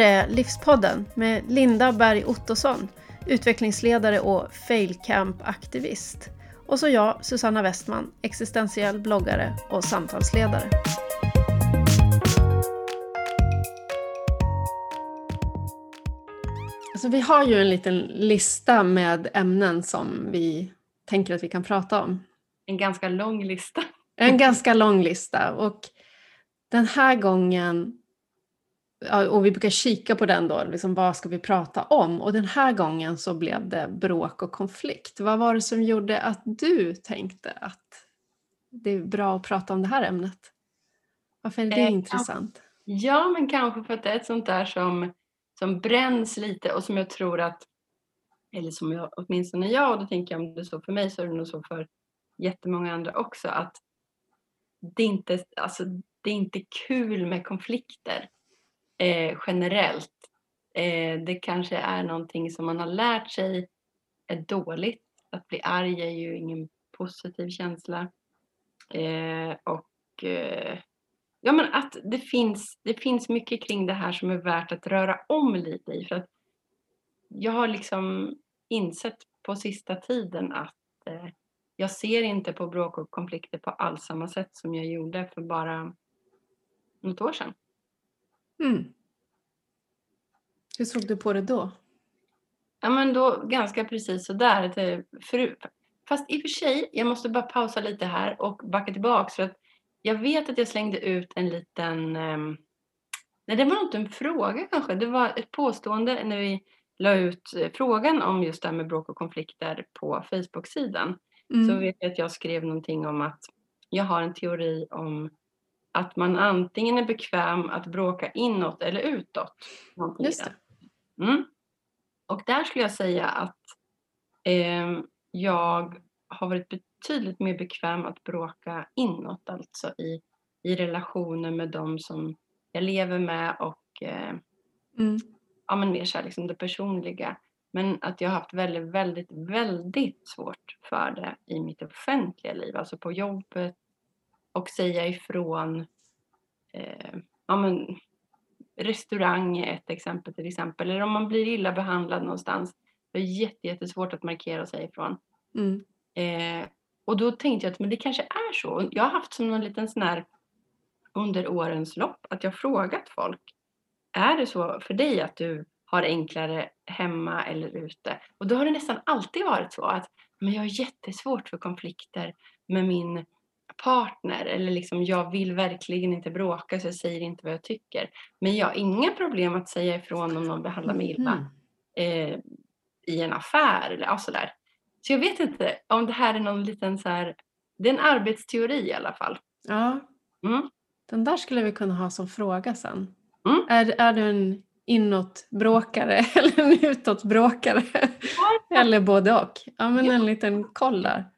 är Livspodden med Linda Berg Ottosson, utvecklingsledare och failcamp-aktivist. Och så jag, Susanna Westman, existentiell bloggare och samtalsledare. Alltså, vi har ju en liten lista med ämnen som vi tänker att vi kan prata om. En ganska lång lista. En ganska lång lista. Och den här gången, och vi brukar kika på den då, liksom, vad ska vi prata om? Och den här gången så blev det bråk och konflikt. Vad var det som gjorde att du tänkte att det är bra att prata om det här ämnet? Varför är det eh, intressant? Ja, men kanske för att det är ett sånt där som, som bränns lite och som jag tror att, eller som jag, åtminstone jag, och då tänker jag om det är så för mig så är det nog så för jättemånga andra också, att det inte, alltså, det är inte kul med konflikter eh, generellt. Eh, det kanske är någonting som man har lärt sig är dåligt. Att bli arg är ju ingen positiv känsla. Eh, och eh, ja, men att det finns, det finns mycket kring det här som är värt att röra om lite i. För att jag har liksom insett på sista tiden att eh, jag ser inte på bråk och konflikter på alls samma sätt som jag gjorde för bara något år sedan. Mm. Hur såg du på det då? Ja men då ganska precis sådär. För, fast i och för sig, jag måste bara pausa lite här och backa tillbaks för att jag vet att jag slängde ut en liten um, Nej, det var inte en fråga kanske. Det var ett påstående när vi la ut eh, frågan om just det här med bråk och konflikter på Facebook-sidan. Mm. Så vet jag att jag skrev någonting om att jag har en teori om att man antingen är bekväm att bråka inåt eller utåt. Just det. Mm. Och där skulle jag säga att eh, jag har varit betydligt mer bekväm att bråka inåt, alltså i, i relationer med dem som jag lever med och eh, mm. ja, men mer så här, liksom det personliga. Men att jag har haft väldigt, väldigt, väldigt svårt för det i mitt offentliga liv, alltså på jobbet och säga ifrån. Eh, ja, men, restaurang är ett exempel till exempel, eller om man blir illa behandlad någonstans. Det är jättesvårt att markera och säga ifrån. Mm. Eh, och då tänkte jag att men det kanske är så. Jag har haft som någon liten sån här under årens lopp att jag frågat folk. Är det så för dig att du har enklare hemma eller ute? Och då har det nästan alltid varit så att men jag har jättesvårt för konflikter med min partner eller liksom jag vill verkligen inte bråka så jag säger inte vad jag tycker. Men jag har inga problem att säga ifrån om någon behandlar mig illa mm. eh, i en affär eller alltså där. Så jag vet inte om det här är någon liten så här, det är en arbetsteori i alla fall. Ja, mm. den där skulle vi kunna ha som fråga sen. Mm. Är, är du en inåtbråkare eller en utåtbråkare? eller både och. Ja, men ja. en liten koll där.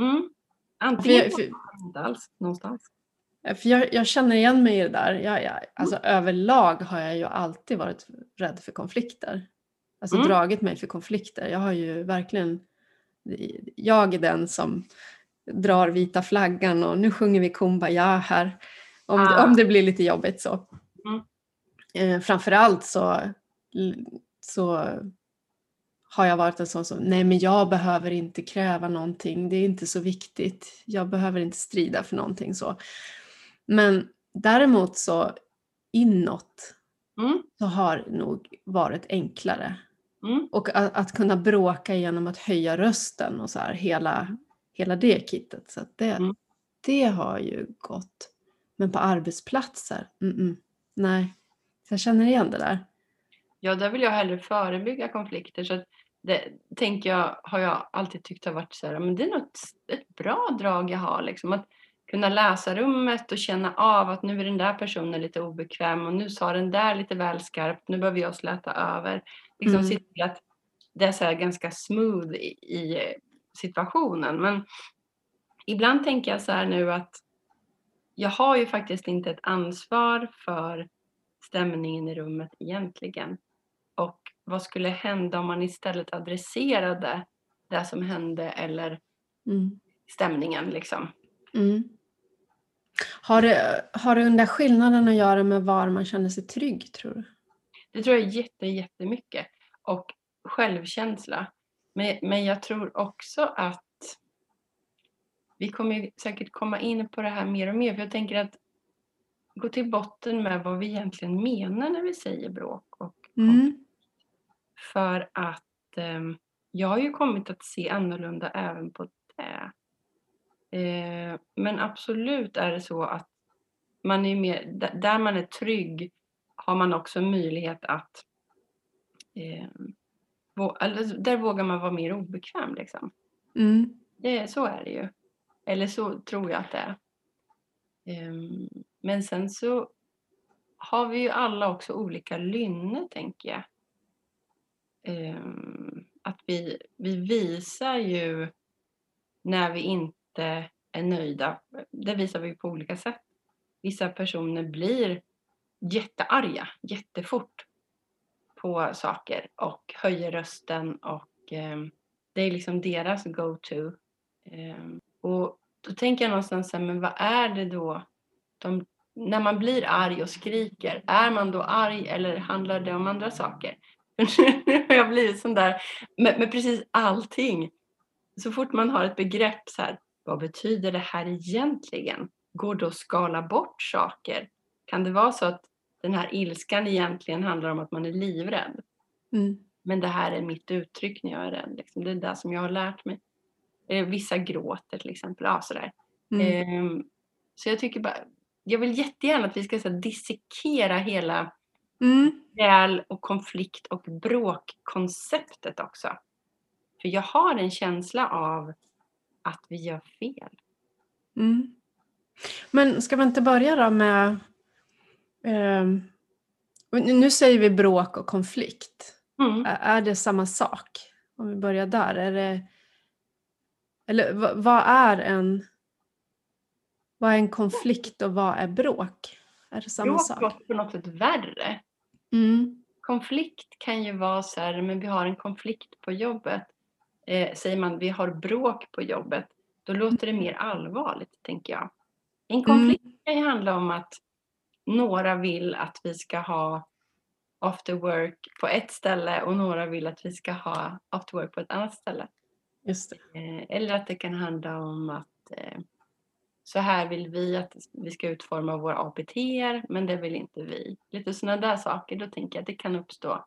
Mm. Antingen för, för, inte alls någonstans. För jag, jag, känner igen mig i det där. Jag, jag, alltså, mm. Överlag har jag ju alltid varit rädd för konflikter. Alltså mm. dragit mig för konflikter. Jag har ju verkligen... Jag är den som drar vita flaggan och nu sjunger vi Kumbaya här. Om, ah. om det blir lite jobbigt så. Mm. Eh, framförallt så, så har jag varit en sån som, nej men jag behöver inte kräva någonting, det är inte så viktigt, jag behöver inte strida för någonting så. Men däremot så inåt mm. så har nog varit enklare. Mm. Och att, att, kunna bråka genom att höja rösten och så här, hela, hela det kittet. Så det, mm. det har ju gått. Men på arbetsplatser, nej. Så jag känner igen det där. Ja, där vill jag hellre förebygga konflikter. Så det tänker jag, har jag alltid tyckt har varit så här, men det är något, ett bra drag jag har. Liksom, att kunna läsa rummet och känna av att nu är den där personen lite obekväm och nu sa den där lite väl skarpt, nu behöver jag släta över. Liksom mm. se till att det är så ganska smooth i, i, situationen. Men ibland tänker jag så här nu att jag har ju faktiskt inte ett ansvar för stämningen i rummet egentligen. Och vad skulle hända om man istället adresserade det som hände eller mm. stämningen liksom. Mm. Har, det, har det den där skillnaden att göra med var man känner sig trygg tror du? Det tror jag jätte, jättemycket. Och självkänsla. Men, men jag tror också att vi kommer säkert komma in på det här mer och mer. För jag tänker att gå till botten med vad vi egentligen menar när vi säger bråk och Mm. För att eh, jag har ju kommit att se annorlunda även på det. Eh, men absolut är det så att man är mer, där man är trygg har man också möjlighet att eh, eller där vågar man vara mer obekväm liksom. Mm. Det, så är det ju. Eller så tror jag att det är. Um, men sen så har vi ju alla också olika lynne tänker jag. Ehm, att vi, vi visar ju när vi inte är nöjda. Det visar vi på olika sätt. Vissa personer blir jättearga jättefort på saker och höjer rösten och eh, det är liksom deras go-to. Eh, och då tänker jag någonstans här, men vad är det då? De, när man blir arg och skriker, är man då arg eller handlar det om andra saker? Nu har jag blivit sån där med, med, precis allting. Så fort man har ett begrepp så här, vad betyder det här egentligen? Går det att skala bort saker? Kan det vara så att den här ilskan egentligen handlar om att man är livrädd. Mm. Men det här är mitt uttryck när jag är rädd. Liksom. Det är det som jag har lärt mig. Eh, vissa gråter till exempel. Ja, sådär. Mm. Eh, så jag tycker bara, jag vill jättegärna att vi ska så, dissekera hela mm. väl och konflikt och bråkkonceptet också. För jag har en känsla av att vi gör fel. Mm. Men ska man inte börja då med Um, nu säger vi bråk och konflikt. Mm. Är det samma sak? Om vi börjar där. Är det, eller vad är en vad är en konflikt och vad är bråk? Är det samma bråk sak? Bråk på något sätt värre. Mm. Konflikt kan ju vara så här, men vi har en konflikt på jobbet. Eh, säger man vi har bråk på jobbet, då låter det mer allvarligt, tänker jag. En konflikt mm. kan ju handla om att några vill att vi ska ha after work på ett ställe och några vill att vi ska ha after work på ett annat ställe. Just det. Eh, eller att det kan handla om att eh, så här vill vi att vi ska utforma våra APT men det vill inte vi. Lite sådana där saker, då tänker jag att det kan uppstå.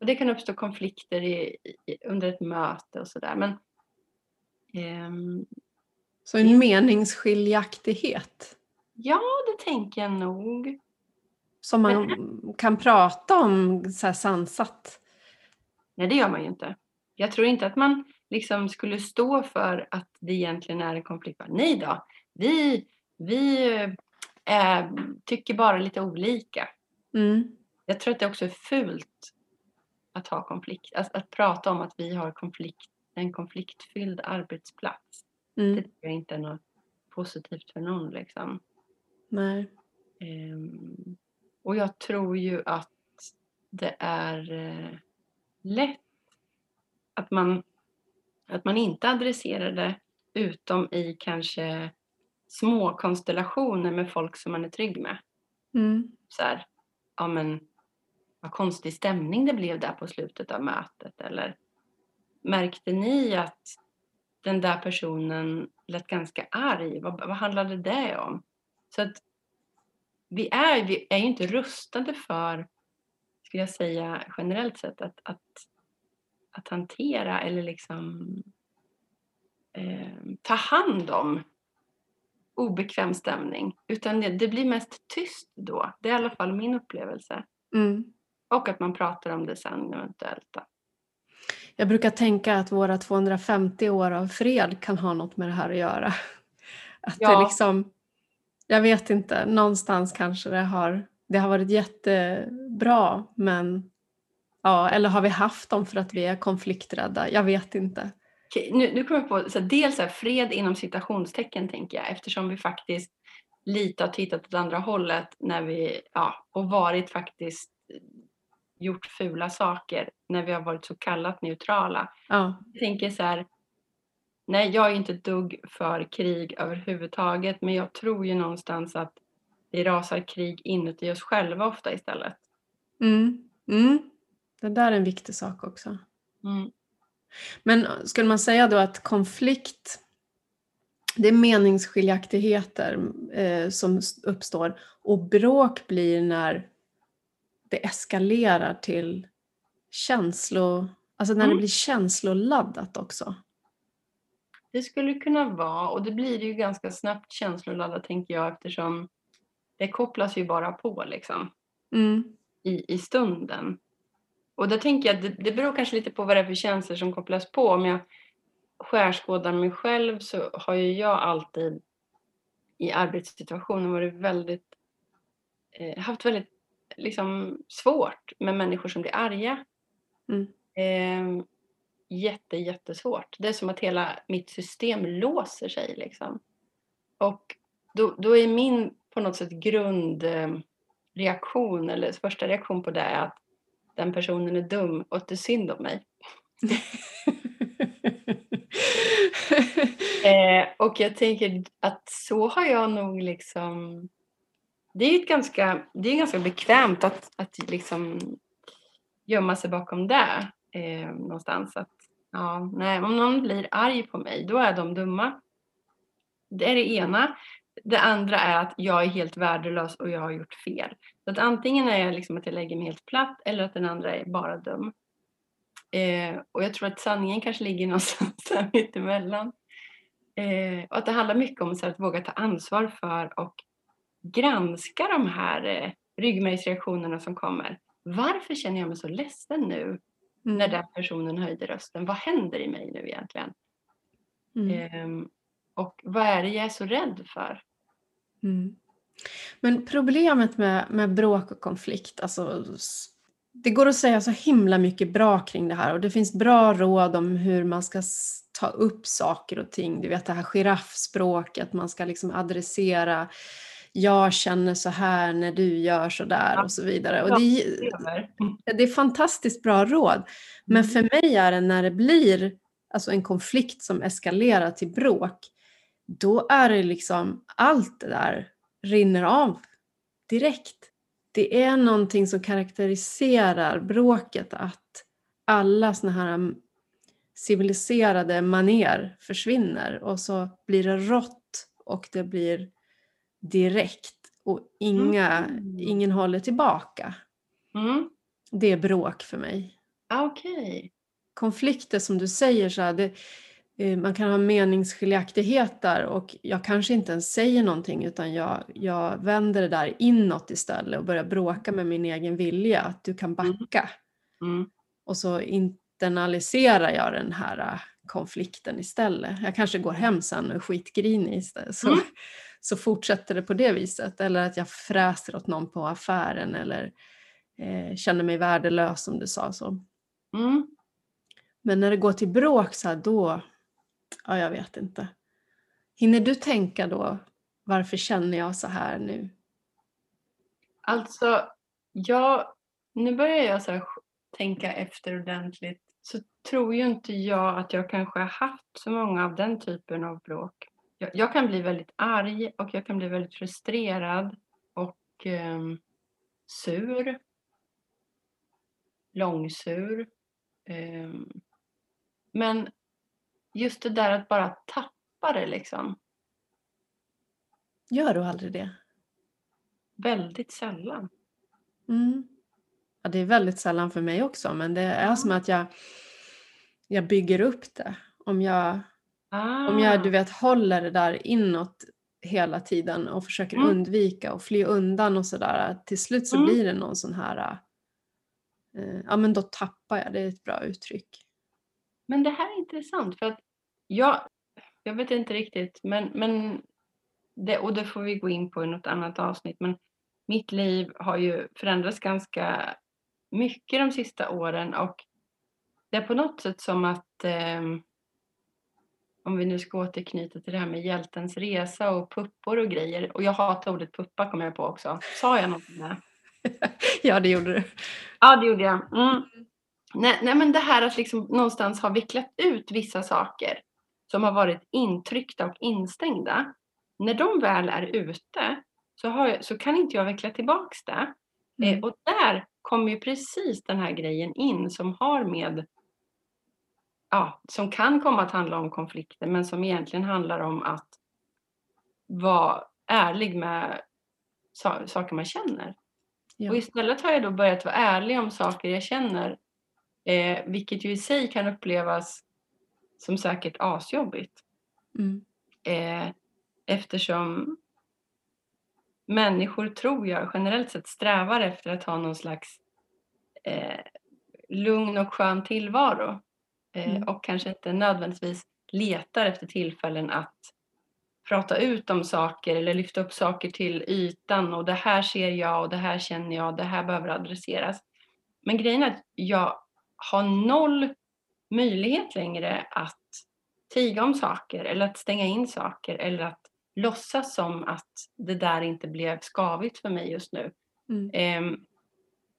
Och det kan uppstå konflikter i, i, under ett möte och sådär. Men, ehm, så en meningsskiljaktighet? Ja, det tänker jag nog. Som man kan prata om så här sansat? Nej, det gör man ju inte. Jag tror inte att man liksom skulle stå för att det egentligen är en konflikt. Nej då, vi, vi äh, tycker bara lite olika. Mm. Jag tror att det också är fult att ha konflikt. Att, att prata om att vi har konflikt, en konfliktfylld arbetsplats. Mm. Det tycker jag inte är något positivt för någon. Liksom. Nej. Um, och jag tror ju att det är uh, lätt att man, att man inte adresserar det utom i kanske små konstellationer med folk som man är trygg med. Mm. Så här, ja men vad konstig stämning det blev där på slutet av mötet eller märkte ni att den där personen lät ganska arg? Vad, vad handlade det om? Så att vi är, vi är ju inte rustade för, skulle jag säga generellt sett, att, att, att hantera eller liksom eh, ta hand om obekväm stämning. Utan det, det, blir mest tyst då. Det är i alla fall min upplevelse. Mm. Och att man pratar om det sen eventuellt. Då. Jag brukar tänka att våra 250 år av fred kan ha något med det här att göra. Att ja. det liksom jag vet inte, någonstans kanske det har, det har varit jättebra men ja, eller har vi haft dem för att vi är konflikträdda? Jag vet inte. Okej, nu, nu kommer jag på, så dels här, fred inom citationstecken tänker jag eftersom vi faktiskt lite har tittat åt andra hållet när vi, ja, och varit faktiskt gjort fula saker när vi har varit så kallat neutrala. Ja. Jag tänker så här, Nej, jag är inte dugg för krig överhuvudtaget, men jag tror ju någonstans att det rasar krig inuti oss själva ofta istället. Mm. Mm. Det där är en viktig sak också. Mm. Men skulle man säga då att konflikt, det är meningsskiljaktigheter eh, som uppstår och bråk blir när det eskalerar till känslo, alltså när Mm. det blir känsloladdat också. Det skulle kunna vara, och det blir ju ganska snabbt känsloladdat tänker jag eftersom det kopplas ju bara på liksom Mm. i, i stunden. Och då tänker jag det, det beror kanske lite på vad det är för känslor som kopplas på. Om jag skärskådar mig själv så har ju jag alltid i arbetssituationer varit väldigt, eh, haft väldigt liksom, svårt med människor som blir arga. Mm. Eh, jätte, jättesvårt. Det är som att hela mitt system låser sig liksom. Och då, då är min på något sätt grundreaktion eller första reaktion på det att den personen är dum och att det är synd om mig. Eh, och jag tänker att så har jag nog liksom... Det är ju ganska, det är ganska bekvämt att, att liksom gömma sig bakom det eh, någonstans. Att, ja, nej, om någon blir arg på mig, då är de dumma. Det är det ena. Det andra är att jag är helt värdelös och jag har gjort fel. Så att antingen är jag liksom att jag lägger mig helt platt eller att den andra är bara dum. Eh, och jag tror att sanningen kanske ligger någonstans där mittemellan. Eh, och att det handlar mycket om så att våga ta ansvar för och granska de här eh, ryggmärgsreaktionerna som kommer. Varför känner jag mig så ledsen nu när Mm. den personen höjde rösten? Vad händer i mig nu egentligen? Mm. Ehm, och vad är det jag är så rädd för? Mm. Men problemet med, med bråk och konflikt, alltså, det går att säga så himla mycket bra kring det här och det finns bra råd om hur man ska ta upp saker och ting. Du vet det här giraffspråket, man ska liksom adressera jag känner så här när du gör så där och så vidare. Och det, det är fantastiskt bra råd. Men Mm. för mig är det när det blir alltså en konflikt som eskalerar till bråk, då är det liksom allt det där rinner av direkt. Det är någonting som karaktäriserar bråket att alla såna här mm, civiliserade maner försvinner och så blir det rått och det blir direkt och inga, Mm. ingen håller tillbaka. Mm. Det är bråk för mig. Ah, Okej. konflikter som du säger, så här, det, man kan ha meningsskiljaktigheter och jag kanske inte ens säger någonting utan jag, jag vänder det där inåt istället och börjar bråka med min egen vilja, att du kan backa. Mm. Och så internaliserar jag den här äh, konflikten istället. Jag kanske går hem sen och är skitgrinig istället. Så, Mm. så fortsätter det på det viset. Eller att jag fräser åt någon på affären eller eh, känner mig värdelös som du sa. Så. Mm. Men när det går till bråk så här, då, ja jag vet inte. Hinner du tänka då, varför känner jag så här nu? Alltså, jag, nu börjar jag så här tänka efter ordentligt. Så tror ju inte jag att jag kanske har haft så många av den typen av bråk. Jag, jag kan bli väldigt arg och jag kan bli väldigt frustrerad och eh, sur. Långsur. Eh, men just det där att bara tappa det liksom. Gör du aldrig det? Väldigt sällan. Mm. Ja, det är väldigt sällan för mig också, men det är som att jag, jag bygger upp det. Om jag, Ah. om jag du vet, håller det där inåt hela tiden och försöker Mm. undvika och fly undan och sådär. Till slut så Mm. blir det någon sån här, eh, ja men då tappar jag, det är ett bra uttryck. Men det här är intressant för att jag, jag vet inte riktigt, men, men det, och det får vi gå in på i något annat avsnitt, men mitt liv har ju förändrats ganska mycket de sista åren och det är på något sätt som att ehm, om vi nu ska återknyta till det här med hjältens resa och puppor och grejer, och jag hatar ordet puppa kom jag på också. Sa jag något om det? ja, det gjorde du. Ja, det gjorde jag. Mm. Nej, nej, men det här att liksom någonstans ha vicklat ut vissa saker som har varit intryckta och instängda. När de väl är ute så, jag, så kan inte jag veckla tillbaks det. Eh, Mm. och där kommer ju precis den här grejen in som har med ja, som kan komma att handla om konflikter men som egentligen handlar om att vara ärlig med saker man känner. Ja. Och istället har jag då börjat vara ärlig om saker jag känner, eh, vilket ju i sig kan upplevas som säkert asjobbigt. Mm. Eh, eftersom människor, tror jag, generellt sett strävar efter att ha någon slags eh, lugn och skön tillvaro. Eh, mm. Och kanske inte nödvändigtvis letar efter tillfällen att prata ut om saker eller lyfta upp saker till ytan och det här ser jag och det här känner jag, det här behöver adresseras. Men grejen är att jag har noll möjlighet längre att tiga om saker eller att stänga in saker eller att låtsas som att det där inte blev skavigt för mig just nu. Mm. Ehm,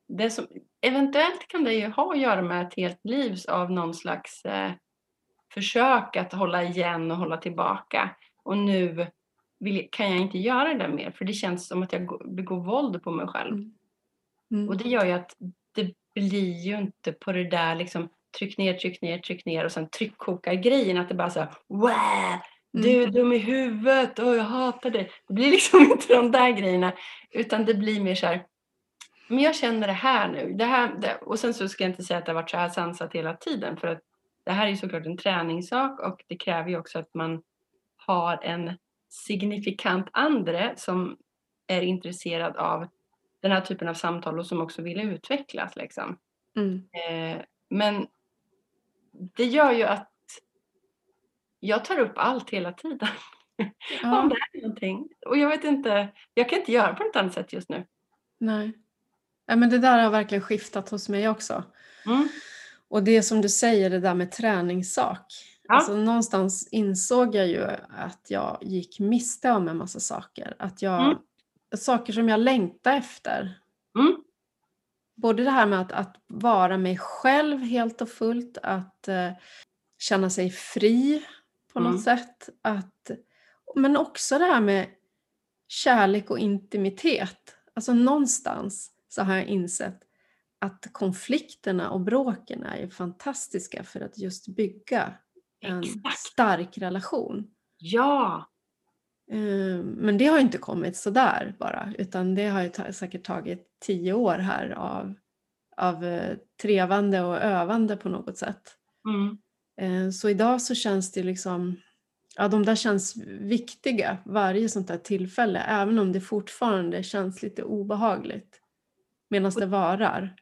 det som, eventuellt kan det ju ha att göra med ett helt liv av någon slags eh, försök att hålla igen och hålla tillbaka. Och nu vill, kan jag inte göra det mer för det känns som att jag begår våld på mig själv. Mm. Mm. Och det gör ju att det blir ju inte på det där liksom tryck ner, tryck ner, tryck ner och sen tryckkokar grejen att det bara så här, wow, du är mm. dum i huvudet och jag hatar dig. Det blir liksom inte de där grejerna utan det blir mer så här, men jag känner det här nu. Det här, det, och sen så ska jag inte säga att det har varit så här sansat hela tiden för att det här är ju såklart en träningssak och det kräver ju också att man har en signifikant andre som är intresserad av den här typen av samtal och som också vill utvecklas. Liksom. Mm. Eh, men det gör ju att jag tar upp allt hela tiden. Ja. Om det är någonting. Och jag vet inte, jag kan inte göra på något annat sätt just nu. Nej. Ja, men det där har verkligen skiftat hos mig också. Mm. Och det som du säger, det där med träningssak. Ja. Alltså, någonstans insåg jag ju att jag gick miste om en massa saker. Att jag, mm. Saker som jag längtade efter. Mm. Både det här med att, att, vara mig själv helt och fullt, att uh, känna sig fri på något mm. sätt. Att, men också det här med kärlek och intimitet. Alltså någonstans så har jag insett att konflikterna och bråken är fantastiska för att just bygga en Exakt. stark relation. Ja! Ehm, men det har inte kommit sådär bara utan det har säkert tagit tio år här av, av eh, trevande och övande på något sätt. Mm. Ehm, så idag så känns det liksom, ja de där känns viktiga varje sånt här tillfälle även om det fortfarande känns lite obehagligt medan det varar.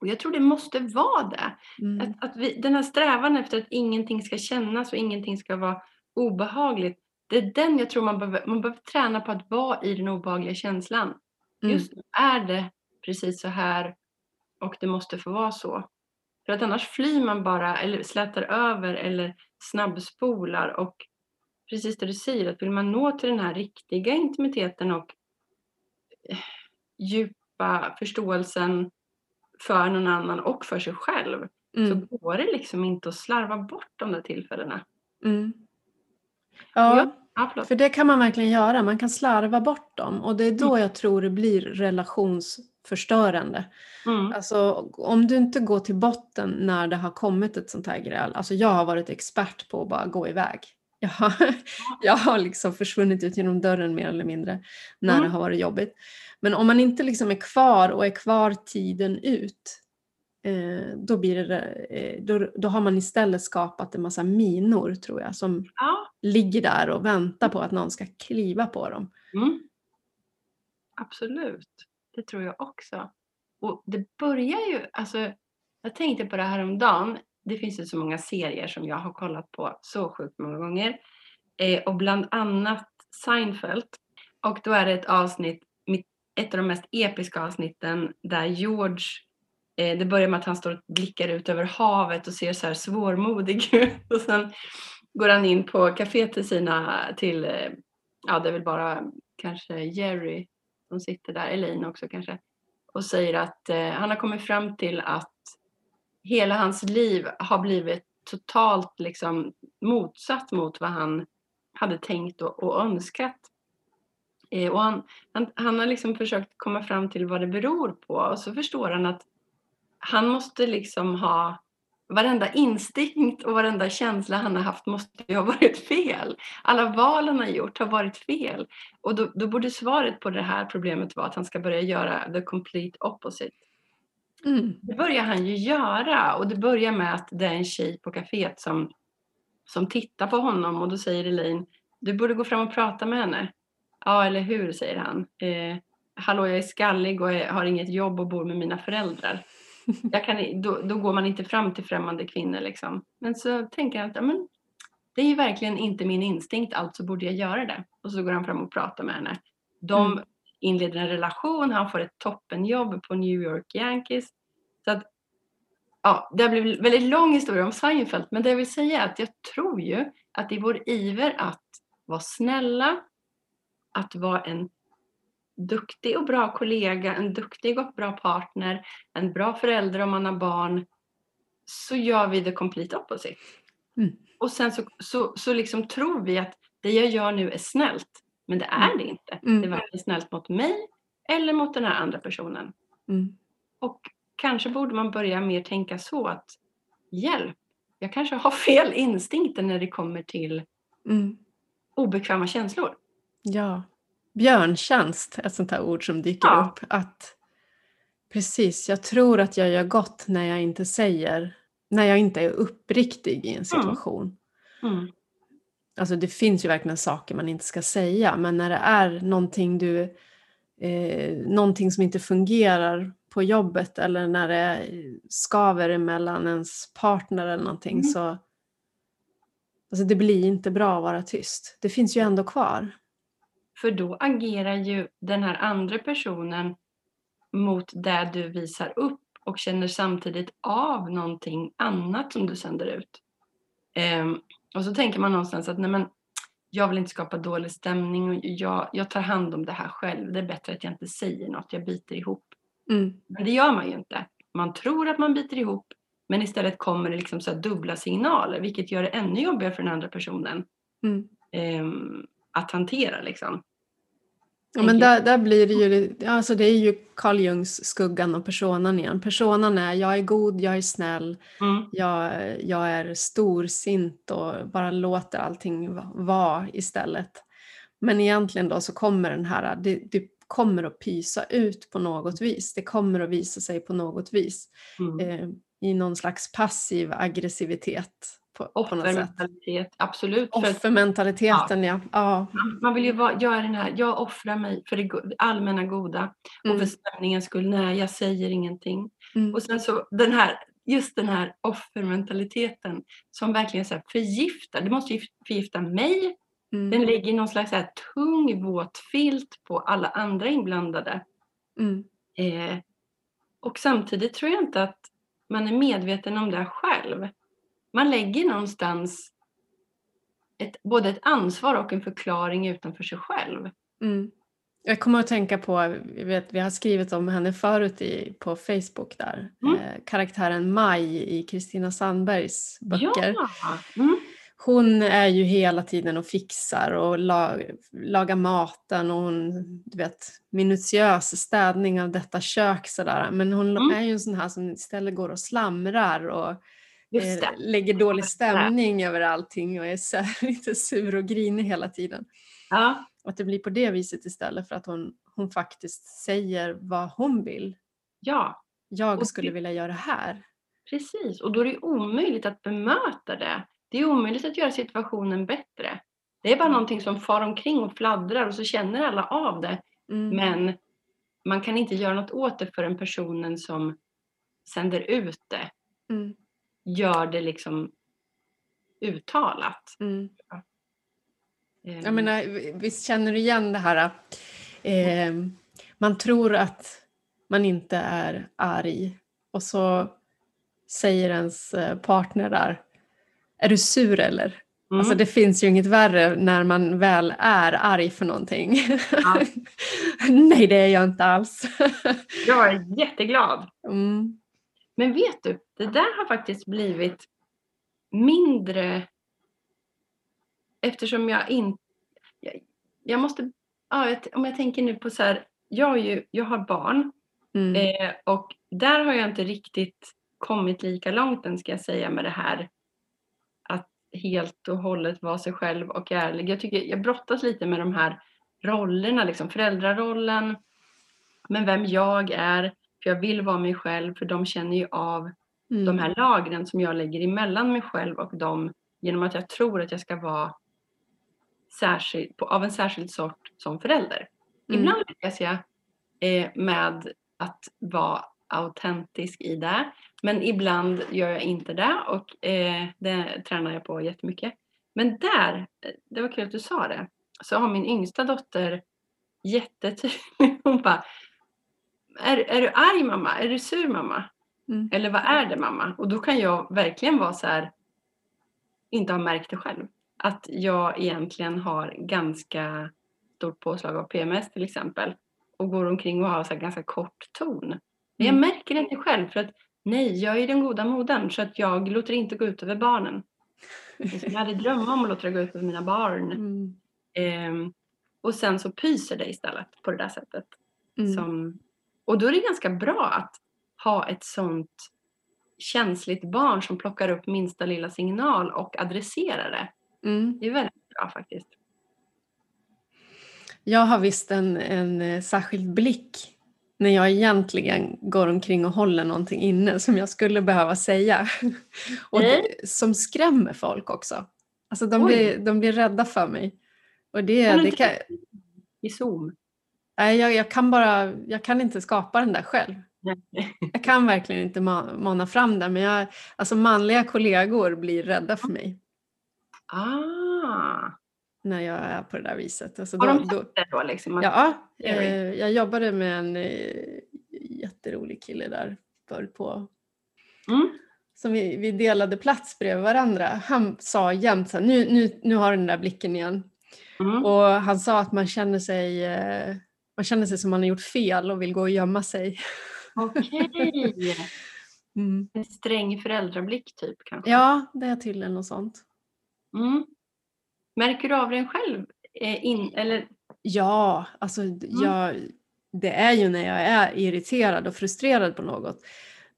Och jag tror det måste vara det. Mm. Att, att vi, den här strävan efter att ingenting ska kännas och ingenting ska vara obehagligt. Det är den jag tror man behöver, man behöver träna på att vara i den obehagliga känslan. Mm. Just nu är det precis så här och det måste få vara så. För att annars flyr man bara eller slätar över eller snabbspolar och precis det du säger att vill man nå till den här riktiga intimiteten och eh, djupa förståelsen för någon annan och för sig själv mm. så går det liksom inte att slarva bort de där tillfällena. Mm. Ja, ja för det kan man verkligen göra. Man kan slarva bort dem och det är då mm. jag tror det blir relationsförstörande. Mm. Alltså om du inte går till botten när det har kommit ett sånt här gräl. Alltså jag har varit expert på att bara gå iväg. Jag har, jag har liksom försvunnit ut genom dörren mer eller mindre när mm. det har varit jobbigt. Men om man inte liksom är kvar och är kvar tiden ut då, blir det, eh, då, då, har man istället skapat en massa minor tror jag som ja. ligger där och väntar på att någon ska kliva på dem. Mm. Absolut, det tror jag också. Och det börjar ju, alltså jag tänkte på det här om dagen. Det finns ju så många serier som jag har kollat på så sjukt många gånger. Eh, och bland annat Seinfeld. Och då är det ett avsnitt ett av de mest episka avsnitten där George eh, Eh, det börjar med att han står och blickar ut över havet och ser så här svårmodig ut och sen går han in på kaféet till sina, till, eh, ja det är väl bara kanske Jerry som sitter där, Elaine också kanske, och säger att eh, han har kommit fram till att hela hans liv har blivit totalt liksom motsatt mot vad han hade tänkt och, och önskat. Eh, och han, han, han har liksom försökt komma fram till vad det beror på och så förstår han att han måste liksom ha varenda instinkt och varenda känsla han har haft måste ju ha varit fel. Alla val han har gjort har varit fel. Och då, då borde svaret på det här problemet vara att han ska börja göra the complete opposite. Mm. Det börjar han ju göra och det börjar med att det är en tjej på kaféet som, som tittar på honom och då säger Elaine, du borde gå fram och prata med henne. Ja, eller hur, säger han. Eh, Hallå, jag är skallig och jag har inget jobb och bor med mina föräldrar. Jag kan, då, då går man inte fram till främmande kvinnor. Liksom. Men så tänker han att ja, men, det är ju verkligen inte min instinkt, alltså borde jag göra det. Och så går han fram och pratar med henne. De Mm. inleder en relation, han får ett toppenjobb på New York Yankees. Så att, ja, det har blivit en väldigt lång historia om Seinfeld, men det jag vill säga är att jag tror ju att i vår iver att vara snälla, att vara en duktig och bra kollega, en duktig och bra partner, en bra förälder om man har barn, så gör vi the complete opposite. Mm. Och sen så, så, så liksom tror vi att det jag gör nu är snällt, men det är Mm. det inte. Mm. Det är varken snällt mot mig eller mot den här andra personen. Mm. Och kanske borde man börja mer tänka så att hjälp, jag kanske har fel instinkter när det kommer till Mm. obekväma känslor. Ja. Björntjänst, ett sånt här ord som dyker Ja. upp. Att Precis, jag tror att jag gör gott när jag inte säger, när jag inte är uppriktig i en situation. Mm. Alltså det finns ju verkligen saker man inte ska säga, men när det är någonting du eh, någonting som inte fungerar på jobbet eller när det skaver mellan ens partner eller någonting Mm. så alltså det blir inte bra att vara tyst. Det finns ju ändå kvar. För då agerar ju den här andra personen mot det du visar upp och känner samtidigt av någonting annat som du sänder ut. Ehm, och så tänker man någonstans att nej men, jag vill inte skapa dålig stämning och jag, jag tar hand om det här själv. Det är bättre att jag inte säger något, jag biter ihop. Mm. Men det gör man ju inte. Man tror att man biter ihop men istället kommer det liksom så dubbla signaler vilket gör det ännu jobbigare för den andra personen Mm. ehm, att hantera. Liksom. Ja, men där, där blir det ju, alltså det är ju Carl Jungs skuggan och personan igen. Personan är jag är god, jag är snäll, Mm. jag, jag är storsint och bara låter allting va- vara istället. Men egentligen då så kommer den här, det, det kommer att pysa ut på något vis. Det kommer att visa sig på något vis Mm. eh, i någon slags passiv aggressivitet på. Offermentalitet, absolut. Offermentaliteten, ja. ja. man vill ju vara, är den här, jag offrar mig för det allmänna goda och Mm, för stämningens skull. Nej, jag säger ingenting. mm, Och sen så den här, just den här offermentaliteten som verkligen så här förgiftar. Det måste förgifta mig. mm, Den lägger någon slags så här tung våt filt på alla andra inblandade. mm, Eh, och samtidigt tror jag inte att man är medveten om det själv. Man lägger någonstans ett, både ett ansvar och en förklaring utanför sig själv. mm. Jag kommer att tänka på, vet, vi har skrivit om henne förut i, på Facebook där, Mm. eh, karaktären Maj i Kristina Sandbergs böcker. Ja! Mm. Hon är ju hela tiden och fixar och la, lagar maten och hon, du vet, minutiös städning av detta kök sådär. Men hon Mm. är ju en sån här som istället går och slamrar och. Lägger dålig stämning över allting och är så här, lite sur och grinig hela tiden. Ja, att det blir på det viset istället för att hon, hon faktiskt säger vad hon vill. ja, Jag Och skulle det- vilja göra det här. precis. Och då är det omöjligt att bemöta det. Det är omöjligt att göra situationen bättre. Det är bara Mm. någonting som far omkring och fladdrar och så känner alla av det. Mm. Men man kan inte göra något åt det förrän personen som sänder ut det Mm. Gör det liksom uttalat. Mm. Ehm, Jag menar, visst känner du igen det här? Eh, man tror att man inte är arg och så säger ens eh, partner där, är du sur eller? mm, Alltså det finns ju inget värre när man väl är arg för någonting. Ja. Nej, det är jag inte alls. Jag är jätteglad. mm. Men vet du, det där har faktiskt blivit mindre eftersom jag inte... Jag, jag måste ja, jag om jag tänker nu på så här, jag, har ju, jag har barn Mm. eh, och där har jag inte riktigt kommit lika långt än ska jag säga med det här att helt och hållet vara sig själv och ärlig. Jag tycker jag brottas lite med de här rollerna, liksom föräldrarollen, men vem jag är, för jag vill vara mig själv, för de känner ju av Mm. de här lagren som jag lägger emellan mig själv och dem genom att jag tror att jag ska vara särskild, på, av en särskild sort som förälder. Mm. Ibland lyckas jag eh, med att vara autentisk i det, men ibland gör jag inte det och eh, det tränar jag på jättemycket. Men där, eh, det var kul att du sa det, så har min yngsta dotter jättetydlig, hon bara är, är du arg mamma? Är du sur mamma? Mm. Eller vad är det mamma? Och då kan jag verkligen vara så här, inte ha märkt det själv. Att jag egentligen har ganska stort påslag av PMS till exempel. Och går omkring och har så ganska kort ton. Men jag Mm. märker det inte själv för att nej, jag är den goda modern så att jag låter inte gå ut över barnen. Jag hade drömmar om att låta det gå ut över mina barn. Mm. Ehm, och sen så pyser det istället på det där sättet. Mm. Som, och då är det ganska bra att ha ett sånt känsligt barn som plockar upp minsta lilla signal och adresserar det. Mm. Det är väldigt bra faktiskt. Jag har visst en, en eh, särskild blick när jag egentligen går omkring och håller någonting inne som jag skulle behöva säga. Och det, som skrämmer folk också. Alltså de Oj. blir, de blir rädda för mig. Och det, det kan, I Zoom. Nej, jag, jag, kan bara, jag kan inte skapa den där själv. Jag kan verkligen inte ma- mana fram det men jag, alltså manliga kollegor blir rädda för mig Ah, när jag är på det där viset. Alltså har då, de sagt det då liksom? Ja, Scary. eh, jag jobbade med en eh, jätterolig kille där förr på Mm. som vi, vi delade plats bredvid varandra. Han sa jämt så här, nu, nu, nu har du den där blicken igen. Mm. Och han sa att man känner sig eh, man känner sig som man har gjort fel och vill gå och gömma sig. Okej. Mm. En sträng föräldrablick typ kanske? Ja, det är tydligen något sånt. Mm. Märker du av den själv? Eh, in, eller, Ja, alltså d- jag, det är ju när jag är irriterad och frustrerad på något.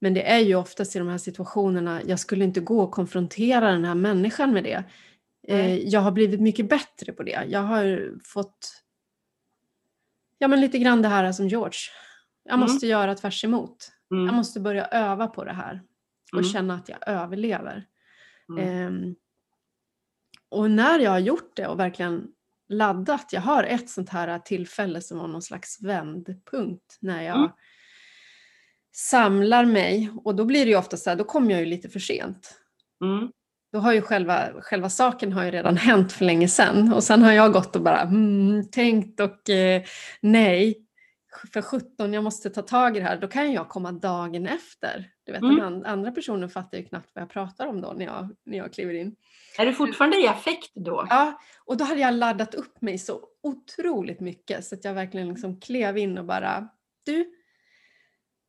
Men det är ju oftast i de här situationerna, jag skulle inte gå och konfrontera den här människan med det. Eh, jag har blivit mycket bättre på det. Jag har fått, ja men lite grann det här som George. Jag Mm. måste göra tvärs emot. Jag mm. måste börja öva på det här och Mm. känna att jag överlever. Mm. Ehm, och när jag har gjort det och verkligen laddat, jag har ett sånt här tillfälle som var någon slags vändpunkt när jag Mm. samlar mig och då blir det ju ofta så här, då kommer jag ju lite för sent. Mm. Då har ju själva, själva saken har ju redan hänt för länge sedan och sen har jag gått och bara mm, tänkt och eh, nej, för 17 jag måste ta tag i det här. Då kan jag komma dagen efter. Du vet, Mm. den an- andra personen fattar ju knappt vad jag pratar om då när jag, när jag kliver in. Är du fortfarande i affekt då? Ja, och då hade jag laddat upp mig så otroligt mycket så att jag verkligen liksom klev in och bara du,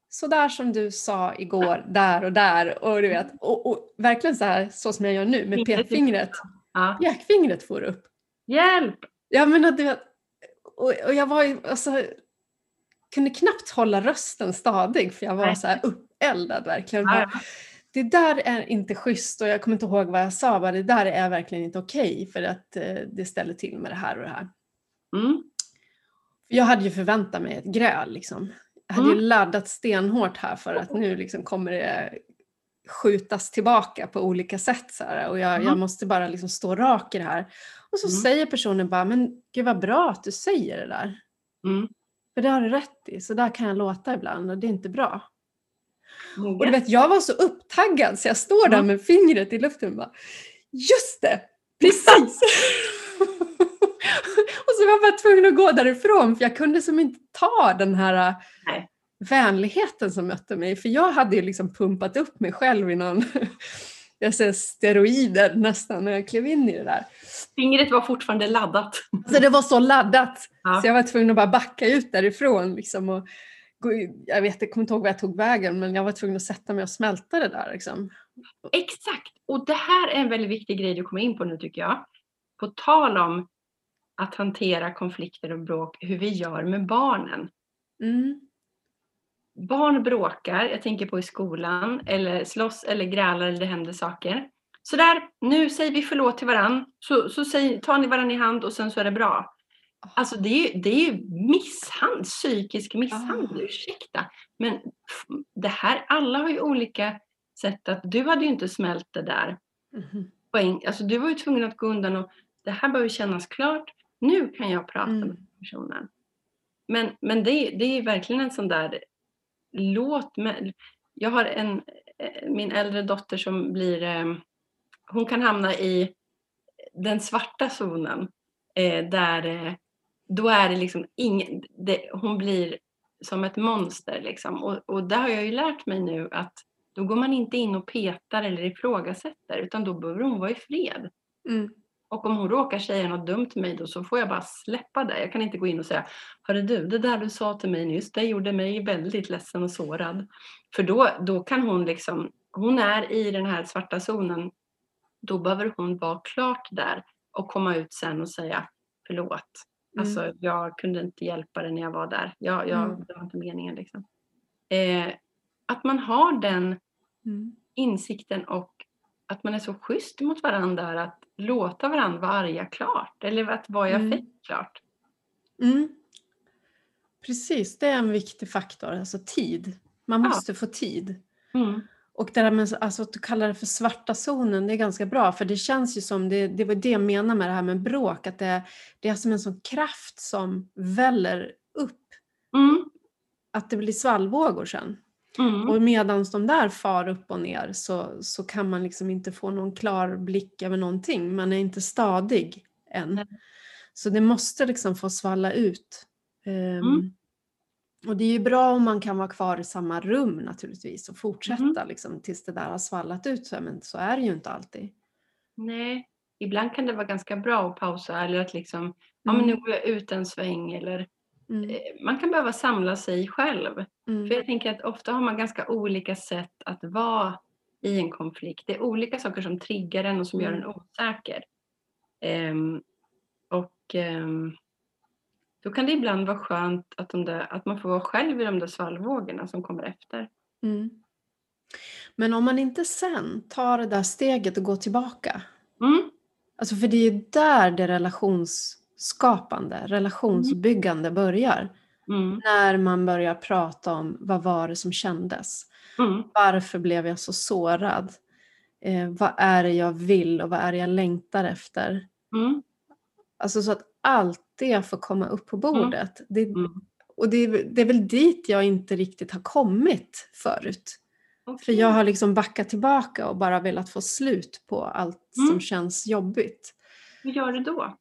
så där som du sa igår, där och där och du vet, och, och verkligen så här så som jag gör nu med pekfingret. Ja. Pekfingret får upp. Hjälp! Ja men att du vet, och, och jag var ju, alltså, kunde knappt hålla rösten stadig för jag var Nej. så här uppeldad verkligen. Ja, det där är inte schysst och jag kommer inte ihåg vad jag sa, bara, det där är verkligen inte okej för att eh, det ställer till med det här och det här. Mm. Jag hade ju förväntat mig ett gräl liksom. Jag hade ju Mm. laddat stenhårt här för att nu liksom kommer det skjutas tillbaka på olika sätt. Så här, och jag, jag Mm. måste bara liksom stå rak i det här. Och så Mm. säger personen bara, men gud vad bra att du säger det där. Mm. För det har du rätt i, så där kan jag låta ibland och det är inte bra. Och du vet, jag var så upptaggad så jag står där Mm. med fingret i luften och bara Just det! Precis! så var jag bara tvungen att gå därifrån för jag kunde som inte ta den här Nej. vänligheten som mötte mig. För jag hade ju liksom pumpat upp mig själv i någon jag säger steroider nästan när jag klev in i det där. Fingret var fortfarande laddat. Så det var så laddat. Ja. Så jag var tvungen att bara backa ut därifrån. Liksom, och gå, jag vet, jag kommer inte ihåg var jag tog vägen men jag var tvungen att sätta mig och smälta det där. Liksom. Exakt! Och det här är en väldigt viktig grej du kommer in på nu tycker jag. På tal om att hantera konflikter och bråk hur vi gör med barnen. Mm. Barn bråkar, jag tänker på i skolan, eller slåss eller grälar eller det händer saker. Så där, nu säger vi förlåt till varann, så, så säg, tar ni varann i hand och sen så är det bra. Alltså det är ju, det är ju misshandel, psykisk misshandel, Ah. ursäkta. Men det här, alla har ju olika sätt att, du hade ju inte smält det där en, alltså du var ju tvungen att gå undan och det här behöver kännas klart, nu kan jag prata Mm. med personen. Men, men det, det är verkligen en sån där, låt mig, jag har en, eh, min äldre dotter som blir, eh, hon kan hamna i den svarta zonen eh, där eh, då är det liksom ingen, det, hon blir som ett monster liksom. Och, och där har jag ju lärt mig nu att då går man inte in och petar eller ifrågasätter utan då behöver hon vara i fred. Mm. Och om hon råkar säga något dumt till mig då så får jag bara släppa det. Jag kan inte gå in och säga Hörru du, det där du sa till mig nyss, det gjorde mig väldigt ledsen och sårad. För då, då kan hon liksom, hon är i den här svarta zonen, då behöver hon vara klart där och komma ut sen och säga förlåt. Mm. Alltså jag kunde inte hjälpa dig när jag var där. Jag, jag, Mm. Det var inte meningen liksom. Eh, att man har den Mm. insikten och att man är så schysst mot varandra att låta varandra vara arga klart eller att vara Mm. affekt klart. Mm. Precis, det är en viktig faktor, alltså tid. Man Ja. måste få tid. Mm. Och det där med alltså, att du kallar det för svarta zonen, det är ganska bra för det känns ju som, det, det var det jag menar med det här med bråk, att det, det är som en sån kraft som väller upp, Mm. att det blir svallvågor sen. Mm. Och medan de där far upp och ner så, så kan man liksom inte få någon klar blick över någonting, man är inte stadig än. Nej. Så det måste liksom få svalla ut. Ehm, Mm. Och det är ju bra om man kan vara kvar i samma rum naturligtvis och fortsätta Mm. liksom, tills det där har svallat ut. Så, men så är det ju inte alltid. Nej, ibland kan det vara ganska bra att pausa eller att liksom, ja men nu Mm. går jag ut en sväng eller Mm. eh, man kan behöva samla sig själv. För Mm. jag tänker att ofta har man ganska olika sätt att vara i en konflikt. Det är olika saker som triggar en och som gör en Mm. osäker. Ehm, och ehm, då kan det ibland vara skönt att, där, att man får vara själv i de där svallvågorna som kommer efter. Mm. Men om man inte sen tar det där steget och går tillbaka. Mm, Alltså för det är ju där det relationsskapande, relationsbyggande börjar. mm, När man börjar prata om vad var det som kändes. mm, Varför blev jag så sårad? Eh, vad är det jag vill och vad är det jag längtar efter? mm, Alltså så att allt det får komma upp på bordet. Det, mm. och det, är- det är väl dit jag inte riktigt har kommit förut. För Okej. jag har liksom backat tillbaka och bara velat få slut på allt som Mm. känns jobbigt. Hur gör du då?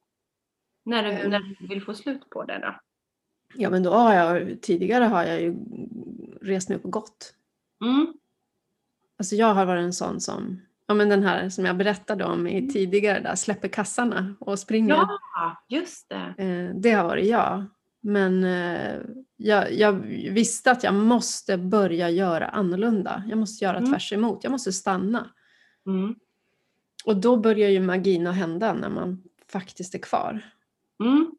När du, Ehm. när du vill få slut på det då? Ja men då har jag, tidigare har jag ju rest mig upp och gått. Mm, Alltså jag har varit en sån som, ja men den här som jag berättade om i tidigare där, släpper kassarna och springer. ja, just det. Eh, det har varit jag. Men eh, jag, jag visste att jag måste börja göra annorlunda. Jag måste göra Mm. tvärs emot. Jag måste stanna. Mm, Och då börjar ju magin att hända när man faktiskt är kvar. Mm.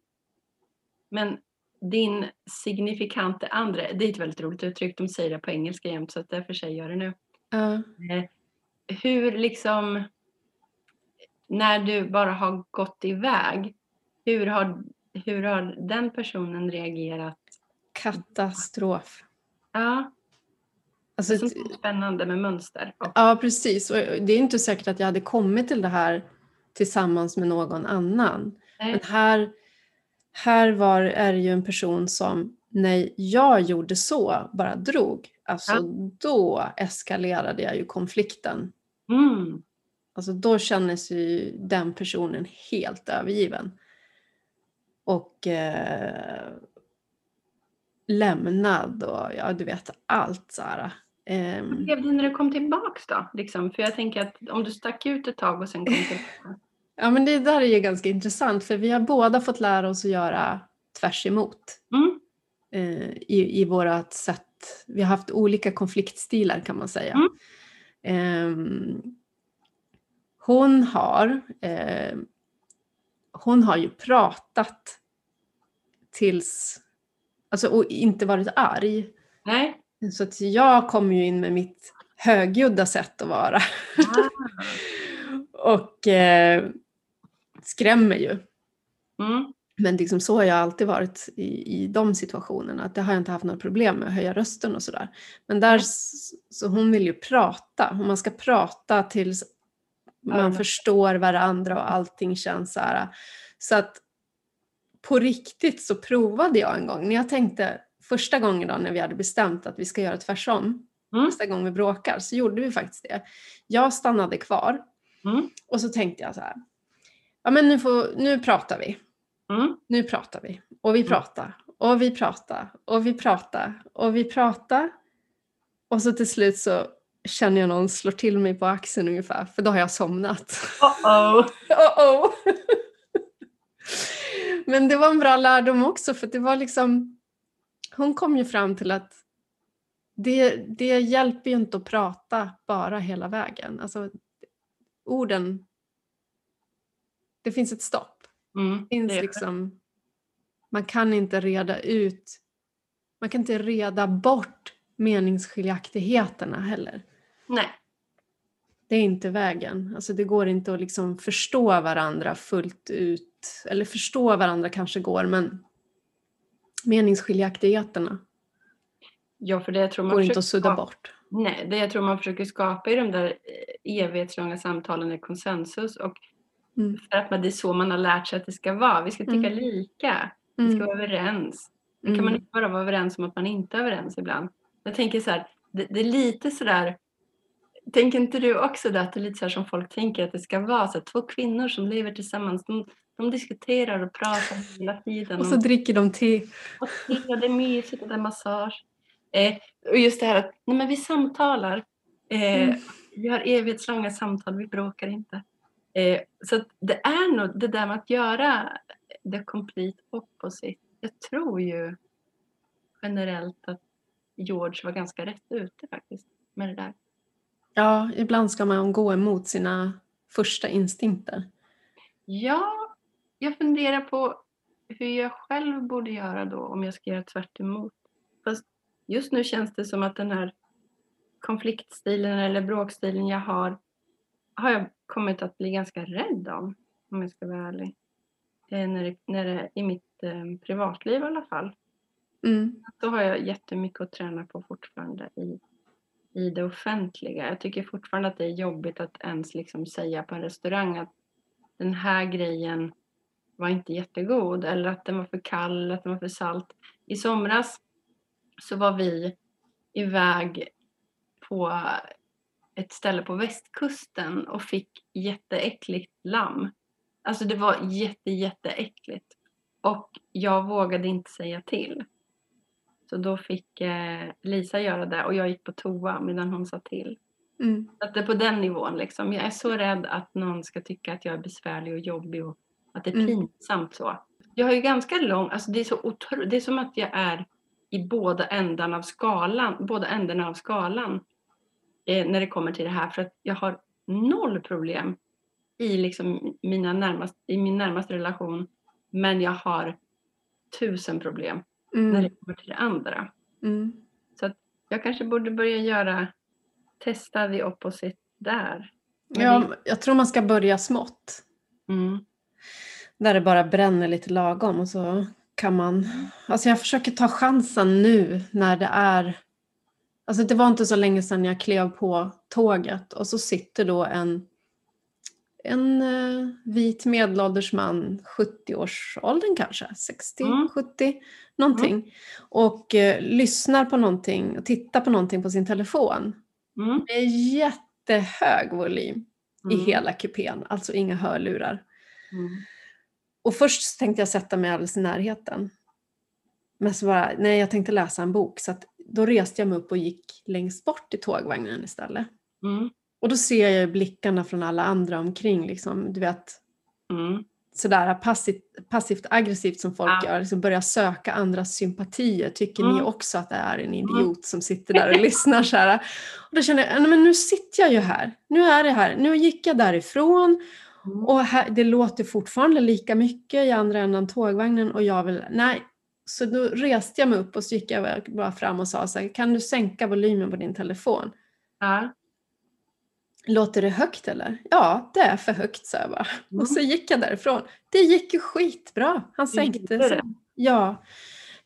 Men din signifikante andre, det är ett väldigt roligt uttryck, de säger det på engelska jämt så att därför säger jag det nu. Eh, hur liksom, när du bara har gått iväg, hur har, hur har den personen reagerat? Katastrof. Ja, Alltså, det är spännande med mönster. Ja, precis. Och det är inte säkert att jag hade kommit till det här tillsammans med någon annan. nej, Men här, här var, är det ju en person som när jag gjorde så, bara drog, alltså Ja. då eskalerade jag ju konflikten. mm, Alltså då kändes ju den personen helt övergiven. Och eh, lämnad och ja, du vet allt så här. hur blev det när du kom tillbaks då? Liksom? För jag tänker att om du stack ut ett tag och sen kom tillbaka. Ja men det där är ju ganska intressant för vi har båda fått lära oss att göra tvärs emot. Mm, eh, i, i vårat sätt. Vi har haft olika konfliktstilar kan man säga. Mm. Ehm, hon har, eh, hon har ju pratat tills, alltså och inte varit arg. Nej. Så att jag kommer ju in med mitt högljudda sätt att vara. Ah. och eh, skrämmer ju. Mm. Men liksom så har jag alltid varit i, i de situationerna. Att det har jag inte haft några problem med att höja rösten och sådär. Men där, s- så hon vill ju prata. Och man ska prata tills man Ja. förstår varandra och allting känns så här. Så att på riktigt så provade jag en gång. När jag tänkte första gången då när vi hade bestämt att vi ska göra tvärsom. Mm. Nästa gång vi bråkar så gjorde vi faktiskt det. Jag stannade kvar. Mm. Och så tänkte jag så här. Ja men nu, får, nu pratar vi Mm. nu pratar vi. Och vi Mm. pratar. Och vi pratar. Och vi pratar. Och vi pratar. Och så till slut så känner jag någon slår till mig på axeln ungefär. För då har jag somnat. Uh-oh. Oh oh. Men det var en bra lärdom också för det var liksom Hon kom ju fram till att det, det hjälper ju inte att prata bara hela vägen. Alltså orden Det finns ett stopp Mm. finns liksom, man kan inte reda ut, man kan inte reda bort meningsskiljaktigheterna heller. Nej. Det är inte vägen. Alltså det går inte att liksom förstå varandra fullt ut. Eller förstå varandra kanske går, men meningsskiljaktigheterna Ja, för det jag tror man går inte att sudda skapa- bort. Nej, det jag tror man försöker skapa i de där eh, evighetslånga samtalen är konsensus och Mm. för att man, det är så man har lärt sig att det ska vara. Vi ska tycka Mm. lika, vi ska Mm. vara överens. Nu kan man Mm. inte bara vara överens om att man inte är överens ibland. Jag tänker så här, det, det är lite sådär, tänker inte du också det att det är lite så här som folk tänker att det ska vara så två kvinnor som lever tillsammans, de, de diskuterar och pratar hela tiden. Och så dricker de te. och te och det är mysigt och det är massage. Eh, och just det här att nej men vi samtalar. Eh, Mm. Vi har evighetslånga samtal, vi bråkar inte. Eh, så det är nog det där med att göra the complete opposite. Jag tror ju generellt att George var ganska rätt ute faktiskt med det där. Ja, ibland ska man gå emot sina första instinkter. Ja, jag funderar på hur jag själv borde göra då om jag ska göra tvärt emot. Fast just nu känns det som att den här konfliktstilen eller bråkstilen jag har har jag kommit att bli ganska rädd om, om jag ska vara ärlig. Eh, när det, när det, I mitt eh, privatliv i alla fall. Mm. Då har jag jättemycket att träna på fortfarande i, i det offentliga. Jag tycker fortfarande att det är jobbigt att ens liksom säga på en restaurang att den här grejen var inte jättegod eller att den var för kall, att den var för salt. I somras så var vi iväg på ett ställe på västkusten och fick jätteäckligt lamm. Alltså det var jätte, jätteäckligt. Och jag vågade inte säga till. Så då fick eh, Lisa göra det och jag gick på toa medan hon sa till. Mm. Så att det är på den nivån liksom. Jag är så rädd att någon ska tycka att jag är besvärlig och jobbig och att det är Mm. pinsamt så. Jag har ju ganska lång, alltså det är så otro, det är som att jag är i båda ändarna av skalan, båda ändarna av skalan eh, när det kommer till det här för att jag har noll problem i liksom mina närmast, i min närmaste relation men jag har tusen problem när Mm. det kommer till det andra. Mm. Så att jag kanske borde börja göra, testa the opposite där. Men Ja, det- jag tror man ska börja smått. Mm. Där det bara bränner lite lagom och så kan man... Alltså jag försöker ta chansen nu när det är... Alltså det var inte så länge sedan jag klev på tåget och så sitter då en, en eh, vit medelålders man, 70-årsåldern kanske, 60, Mm. 70, någonting. Och eh, lyssnar på någonting och tittar på någonting på sin telefon. Mm. Det är jättehög volym i Mm. hela kupén, alltså inga hörlurar. Mm. Och först tänkte jag sätta mig alldeles i närheten. Men så bara, nej jag tänkte läsa en bok. Så att då reste jag mig upp och gick längst bort i tågvagnen istället. Mm. Och då ser jag blickarna från alla andra omkring. Liksom, du vet, Mm. sådär passivt, passivt aggressivt som folk Ja. gör. Liksom börja söka andras sympatier. Tycker ni Mm. också att det är en idiot som sitter där och lyssnar? Så här. Och då känner jag, men nu sitter jag ju här. Nu är det här. Nu gick jag därifrån. Mm. Och här, det låter fortfarande lika mycket i andra änden tågvagnen och jag vill, nej. Så då reste jag mig upp och så gick jag bara fram och sa så här, kan du sänka volymen på din telefon? Ja. Låter det högt eller? Ja, det är för högt, sa jag bara. Mm. Och så gick jag därifrån. Det gick ju skitbra. Han sänkte det. Ja.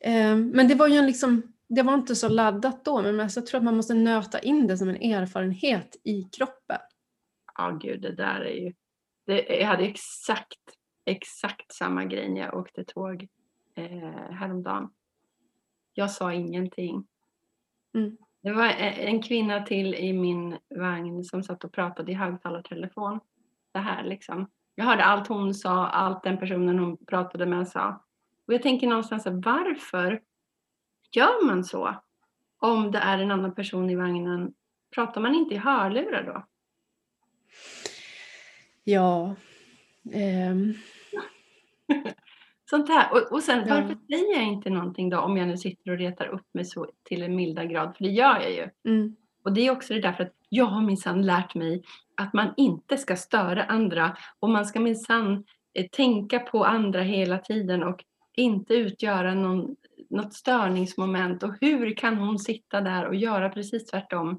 Eh, men det var ju en liksom, det var inte så laddat då, men alltså, jag tror att man måste nöta in det som en erfarenhet i kroppen. Ja, gud, det där är ju... Det, jag hade exakt, exakt samma grej när jag åkte tåg eh, häromdagen. Jag sa ingenting. Mm. Det var e- en kvinna till i min vagn som satt och pratade i högtalartelefon. Det här liksom. Jag hörde allt hon sa, allt den personen hon pratade med sa. Och jag tänker någonstans, varför gör man så? Om det är en annan person i vagnen, pratar man inte i hörlurar då? Ja. ehm, Sånt här. Och, och sen varför säger jag inte någonting då om jag nu sitter och retar upp mig så till en milda grad? För det gör jag ju. mm, Och det är också det där för att jag har minsann lärt mig att man inte ska störa andra och man ska minsann eh, tänka på andra hela tiden och inte utgöra någon, något störningsmoment. Och hur kan hon sitta där och göra precis tvärtom?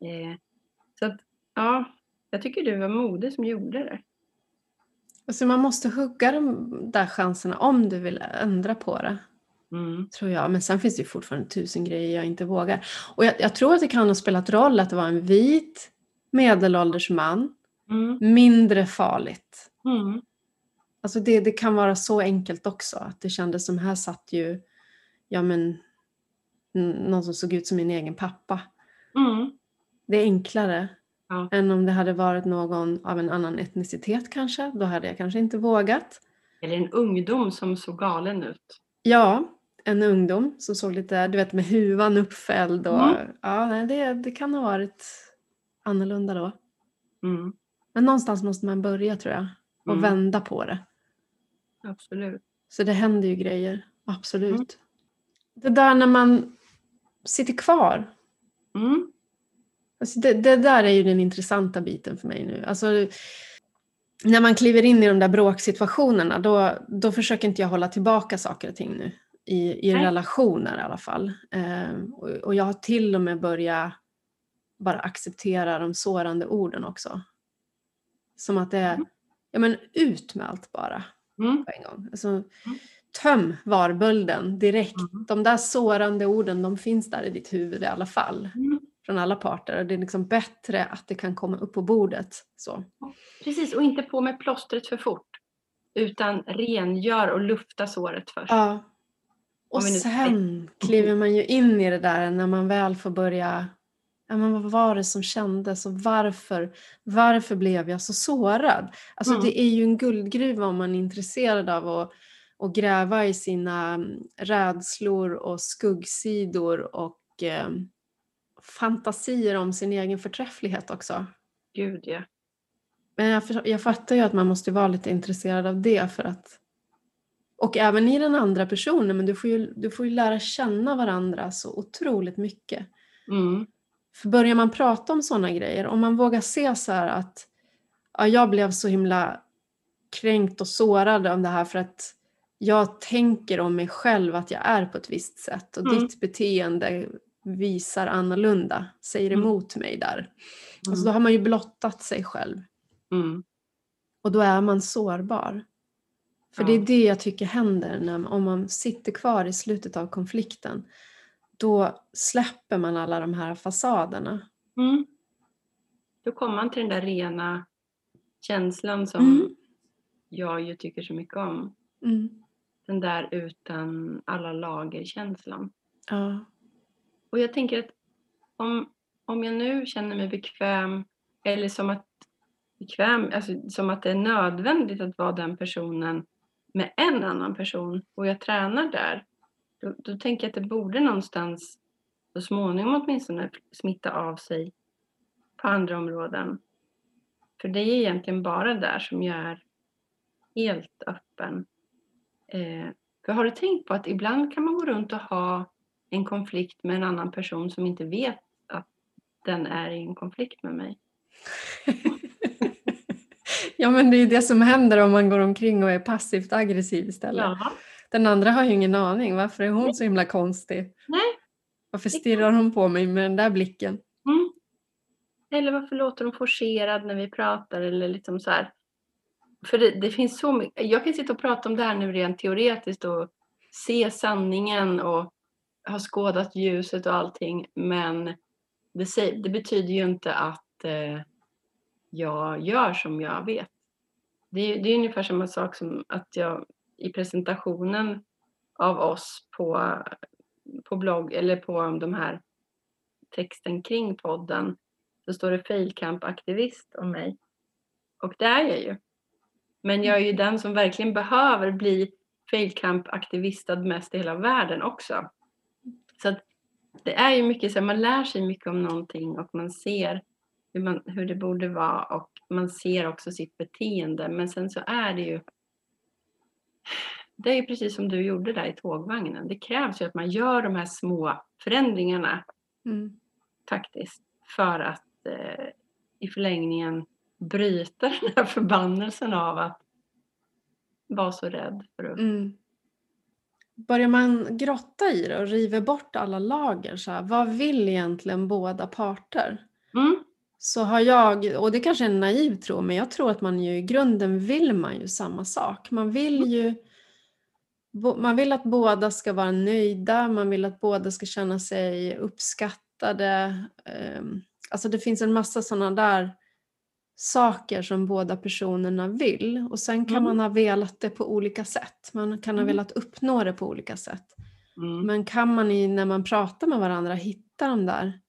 Eh, så att, ja, jag tycker du var modig som gjorde det. Alltså man måste hugga de där chanserna om du vill ändra på det. Mm. Tror jag. Men sen finns det ju fortfarande tusen grejer jag inte vågar. Och jag, jag tror att det kan ha spelat roll att det var en vit medelålders man. Mm. Mindre farligt. Mm. Alltså det, det kan vara så enkelt också. Att det kändes som här satt ju, ja men, någon som såg ut som min egen pappa. Mm. Det är enklare Ja. än om det hade varit någon av en annan etnicitet kanske. Då hade jag kanske inte vågat. Eller en ungdom som såg galen ut. Ja, en ungdom som såg lite, du vet med huvan uppfälld och Mm. ja, det, det kan ha varit annorlunda då. Mm. Men någonstans måste man börja tror jag och Mm. vända på det. Absolut. Så det händer ju grejer, absolut. Mm. Det där när man sitter kvar, Mm. Alltså det, det där är ju den intressanta biten för mig nu. Alltså, när man kliver in i de där bråksituationerna då, då försöker inte jag hålla tillbaka saker och ting nu. I, i Nej. relationer i alla fall. Eh, och, och jag har till och med börjat bara acceptera de sårande orden också. Som att det är, Mm. ja men ut med allt bara Mm. på en gång. Alltså, töm varbölden direkt. Mm. De där sårande orden de finns där i ditt huvud i alla fall. Mm. Från alla parter. Och det är liksom bättre att det kan komma upp på bordet. Så. Precis, och inte på med plåstret för fort. Utan rengör och lufta såret först. Ja. Och sen kliver man ju in i det där när man väl får börja Ja, men vad var det som kändes och varför, varför blev jag så sårad? Alltså Mm. det är ju en guldgruva om man är intresserad av att, att gräva i sina mm, rädslor och skuggsidor och eh, fantasier om sin egen förträfflighet också. Gud ja. Men jag, jag fattar ju att man måste vara lite intresserad av det för att och även i den andra personen, men du får ju, du får ju lära känna varandra så otroligt mycket. Mm. För börjar man prata om sådana grejer, om man vågar se så här att ja, jag blev så himla kränkt och sårad av det här för att jag tänker om mig själv att jag är på ett visst sätt och Mm. ditt beteende visar annorlunda, säger Mm. emot mig där. Mm. Alltså då har man ju blottat sig själv Mm. och då är man sårbar. För Ja. det är det jag tycker händer när, om man sitter kvar i slutet av konflikten. Då släpper man alla de här fasaderna. Mm. Då kommer man till den där rena känslan som Mm. jag ju tycker så mycket om. Mm. Den där utan alla lager-känslan. Ja. Och jag tänker att om, om jag nu känner mig bekväm eller som att, bekväm, alltså, som att det är nödvändigt att vara den personen med en annan person och jag tränar där. Då, då tänker jag att det borde någonstans så småningom åtminstone smitta av sig på andra områden. För det är egentligen bara där som jag är helt öppen. Eh, för har du tänkt på att ibland kan man gå runt och ha en konflikt med en annan person som inte vet att den är i en konflikt med mig. Ja men det är ju det som händer om man går omkring och är passivt aggressiv istället. Ja. Den andra har ju ingen aning. Varför är hon så himla konstig? Nej. Varför stirrar hon på mig med den där blicken? Mm. Eller varför låter hon forcerad när vi pratar eller liksom så här. För det, det finns så mycket. Jag kan sitta och prata om det här nu rent teoretiskt och se sanningen och har skådat ljuset och allting. Men det, säger, det betyder ju inte att eh, jag gör som jag vet. Det är, det är ungefär samma sak som att jag i presentationen av oss på, på blogg eller på de här texten kring podden så står det failcamp-aktivist om mig. Och det är jag ju. Men jag är ju den som verkligen behöver bli failcamp-aktivistad mest i hela världen också. Så det är ju mycket så man lär sig mycket om någonting och man ser hur, man, hur det borde vara och man ser också sitt beteende. Men sen så är det ju det är ju precis som du gjorde där i tågvagnen. Det krävs ju att man gör de här små förändringarna Mm. faktiskt för att eh, i förlängningen bryta den här förbannelsen av att vara så rädd för att... Mm. Börjar man grotta i det och river bort alla lager, så här, vad vill egentligen båda parter? Mm. Så har jag, och det kanske är en naiv tro, men jag tror att man ju i grunden vill man ju samma sak. Man vill ju bo- man vill att båda ska vara nöjda, man vill att båda ska känna sig uppskattade. ehm, Alltså det finns en massa sådana där saker som båda personerna vill och sen kan Mm. man ha velat det på olika sätt. Man kan ha Mm. velat uppnå det på olika sätt. Mm. Men kan man i, när man pratar med varandra hitta de där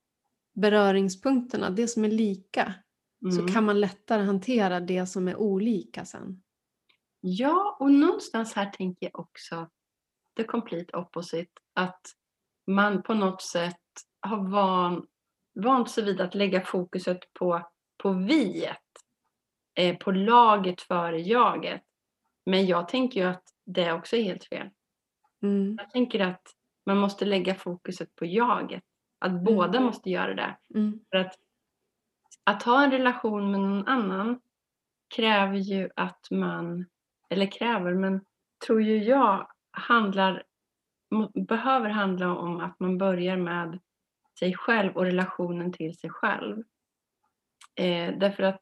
beröringspunkterna, det som är lika, så Mm. kan man lättare hantera det som är olika sen. Ja, och någonstans här tänker jag också the complete opposite. Att man på något sätt har van, vant sig vid att lägga fokuset på, på viet. Eh, på laget före jaget. Men jag tänker ju att det också är helt fel. Mm. Jag tänker att man måste lägga fokuset på jaget. Att båda måste göra det. Mm. För att, att ha en relation med någon annan kräver ju att man, eller kräver, men tror ju jag handlar, behöver handla om att man börjar med sig själv och relationen till sig själv. Eh, därför att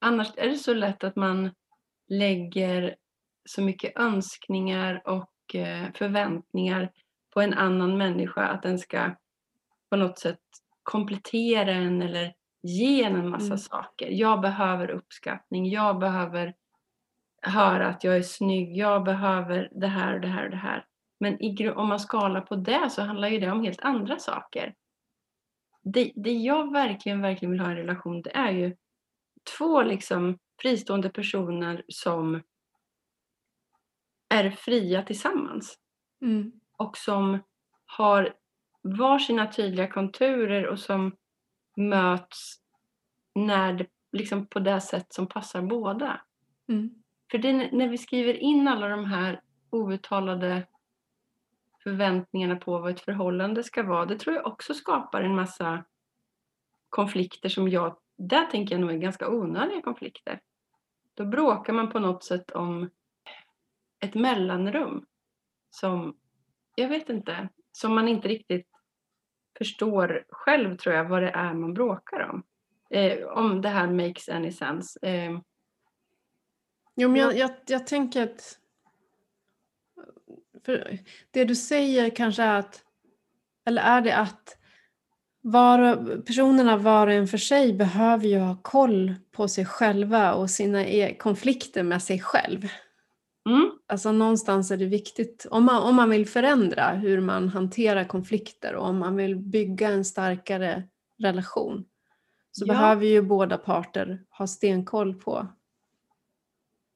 annars är det så lätt att man lägger så mycket önskningar och eh, förväntningar på en annan människa att den ska på något sätt komplettera en eller ge en en massa Mm. saker. Jag behöver uppskattning, jag behöver höra att jag är snygg, jag behöver det här och det här och det här. Men i, om man skalar på det så handlar ju det om helt andra saker. Det, det jag verkligen, verkligen vill ha i en relation det är ju två liksom fristående personer som är fria tillsammans Mm. och som har var sina tydliga konturer och som möts när det, liksom på det sätt som passar båda. Mm. För det, är när vi skriver in alla de här outtalade förväntningarna på vad ett förhållande ska vara, det tror jag också skapar en massa konflikter som jag, där tänker jag nog är ganska onödiga konflikter. Då bråkar man på något sätt om ett mellanrum som, jag vet inte, som man inte riktigt förstår själv tror jag vad det är man bråkar om. Eh, om det här makes any sense. Eh, Jo, men jag, jag, jag tänker att det du säger kanske är att, eller är det att var, personerna var och en för sig behöver ju ha koll på sig själva och sina e- konflikter med sig själv. mm, Alltså någonstans är det viktigt, om man, om man vill förändra hur man hanterar konflikter och om man vill bygga en starkare relation så Ja. behöver ju båda parter ha stenkoll på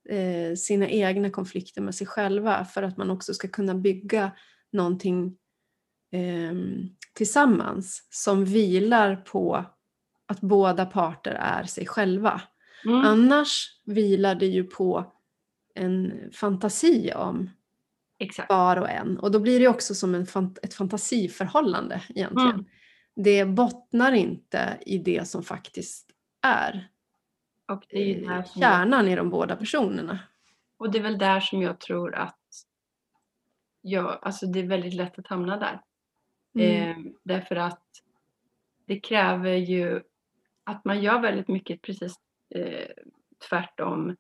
eh, sina egna konflikter med sig själva för att man också ska kunna bygga någonting ehm, tillsammans som vilar på att båda parter är sig själva. mm, Annars vilar det ju på en fantasi om exakt. var och en. Och då blir det också som en fant- ett fantasiförhållande egentligen. Mm. Det bottnar inte i det som faktiskt är. Och det är där som kärnan i de båda personerna. Och det är väl där som jag tror att ja, alltså det är väldigt lätt att hamna där. Mm. Eh, därför att det kräver ju att man gör väldigt mycket precis eh, tvärtom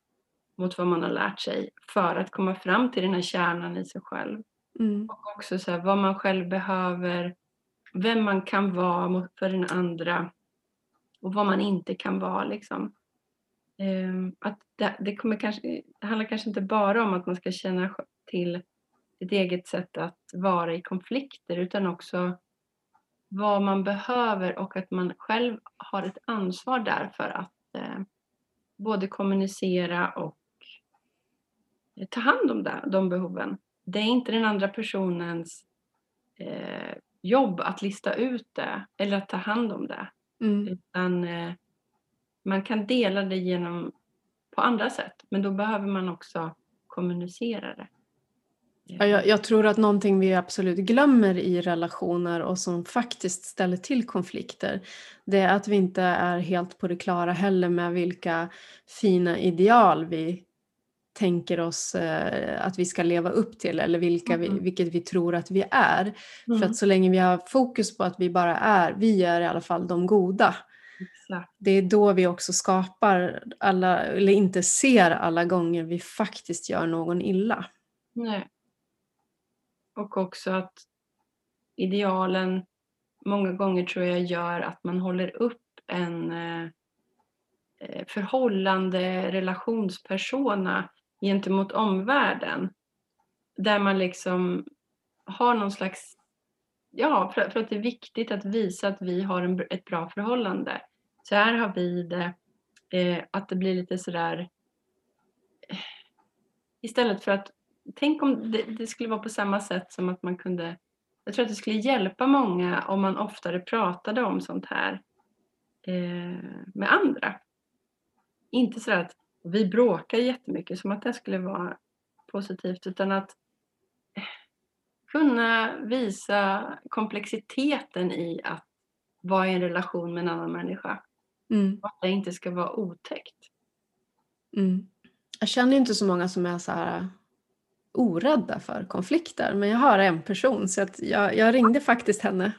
mot vad man har lärt sig för att komma fram till den här kärnan i sig själv. Mm. Och också så här, vad man själv behöver, vem man kan vara för den andra och vad man inte kan vara. Liksom. Ehm, att det, det, kommer kanske, det handlar kanske inte bara om att man ska känna till sitt eget sätt att vara i konflikter utan också vad man behöver och att man själv har ett ansvar där för att eh, både kommunicera och eh, ta hand om det, de behoven. Det är inte den andra personens eh, jobb att lista ut det eller att ta hand om det. Mm. Utan eh, man kan dela det genom på andra sätt men då behöver man också kommunicera det. Ja, jag, jag, tror att någonting vi absolut glömmer i relationer och som faktiskt ställer till konflikter det är att vi inte är helt på det klara heller med vilka fina ideal vi tänker oss eh, att vi ska leva upp till eller vilka vi, Mm. vilket vi tror att vi är. För Mm. att så länge vi har fokus på att vi bara är, vi är i alla fall de goda. Exakt. Det är då vi också skapar alla, eller inte ser alla gånger vi faktiskt gör någon illa. Nej. Och också att idealen många gånger tror jag gör att man håller upp en eh, eh, förhållande relationspersona gentemot omvärlden. Där man liksom har någon slags, ja för, för att det är viktigt att visa att vi har en, ett bra förhållande. Så här har vi det, eh, att det blir lite sådär eh, istället för att tänk om det, det, skulle vara på samma sätt som att man kunde jag tror att det skulle hjälpa många om man oftare pratade om sånt här eh, med andra. Inte så att vi bråkar jättemycket som att det skulle vara positivt utan att eh, kunna visa komplexiteten i att vara i en relation med en annan människa. Mm. Att det inte ska vara otäckt. Mm. Jag känner inte så många som är så här orädda för konflikter. Men jag har en person så att jag, jag ringde faktiskt henne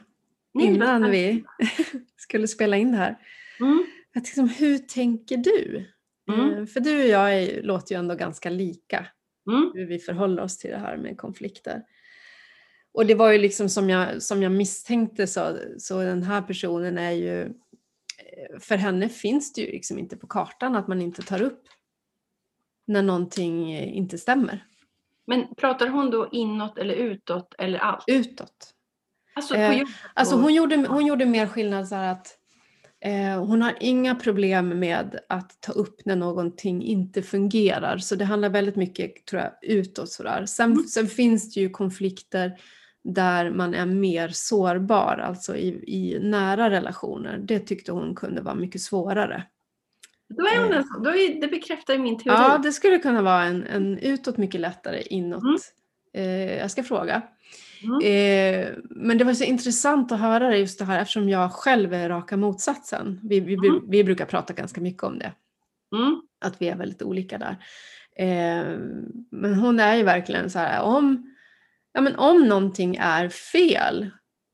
innan vi skulle spela in det här. Mm. Tänkte, liksom, hur tänker du? Mm. Eh, För du och jag är, låter ju ändå ganska lika Mm. hur vi förhåller oss till det här med konflikter. Och det var ju liksom som jag, som jag misstänkte så, så den här personen är ju, eh, för henne finns det ju liksom inte på kartan att man inte tar upp när någonting inte stämmer. Men pratar hon då inåt eller utåt eller allt? Utåt. Alltså, Eh, Alltså hon gjorde, hon gjorde mer skillnad så att eh, hon har inga problem med att ta upp när någonting inte fungerar. Så det handlar väldigt mycket tror jag, utåt. Sådär. Sen, Mm. sen finns det ju konflikter där man är mer sårbar, alltså i, i nära relationer. Det tyckte hon kunde vara mycket svårare. Då är hon en sån- då är, det bekräftar min teori. Ja, det skulle kunna vara en, en utåt mycket lättare, inåt. Mm. Eh, jag ska fråga. Mm. Eh, men det var så intressant att höra det just det här eftersom jag själv är raka motsatsen. Vi, vi, Mm. vi brukar prata ganska mycket om det, Mm. att vi är väldigt olika där. Eh, men hon är ju verkligen så här, om, ja, men om någonting är fel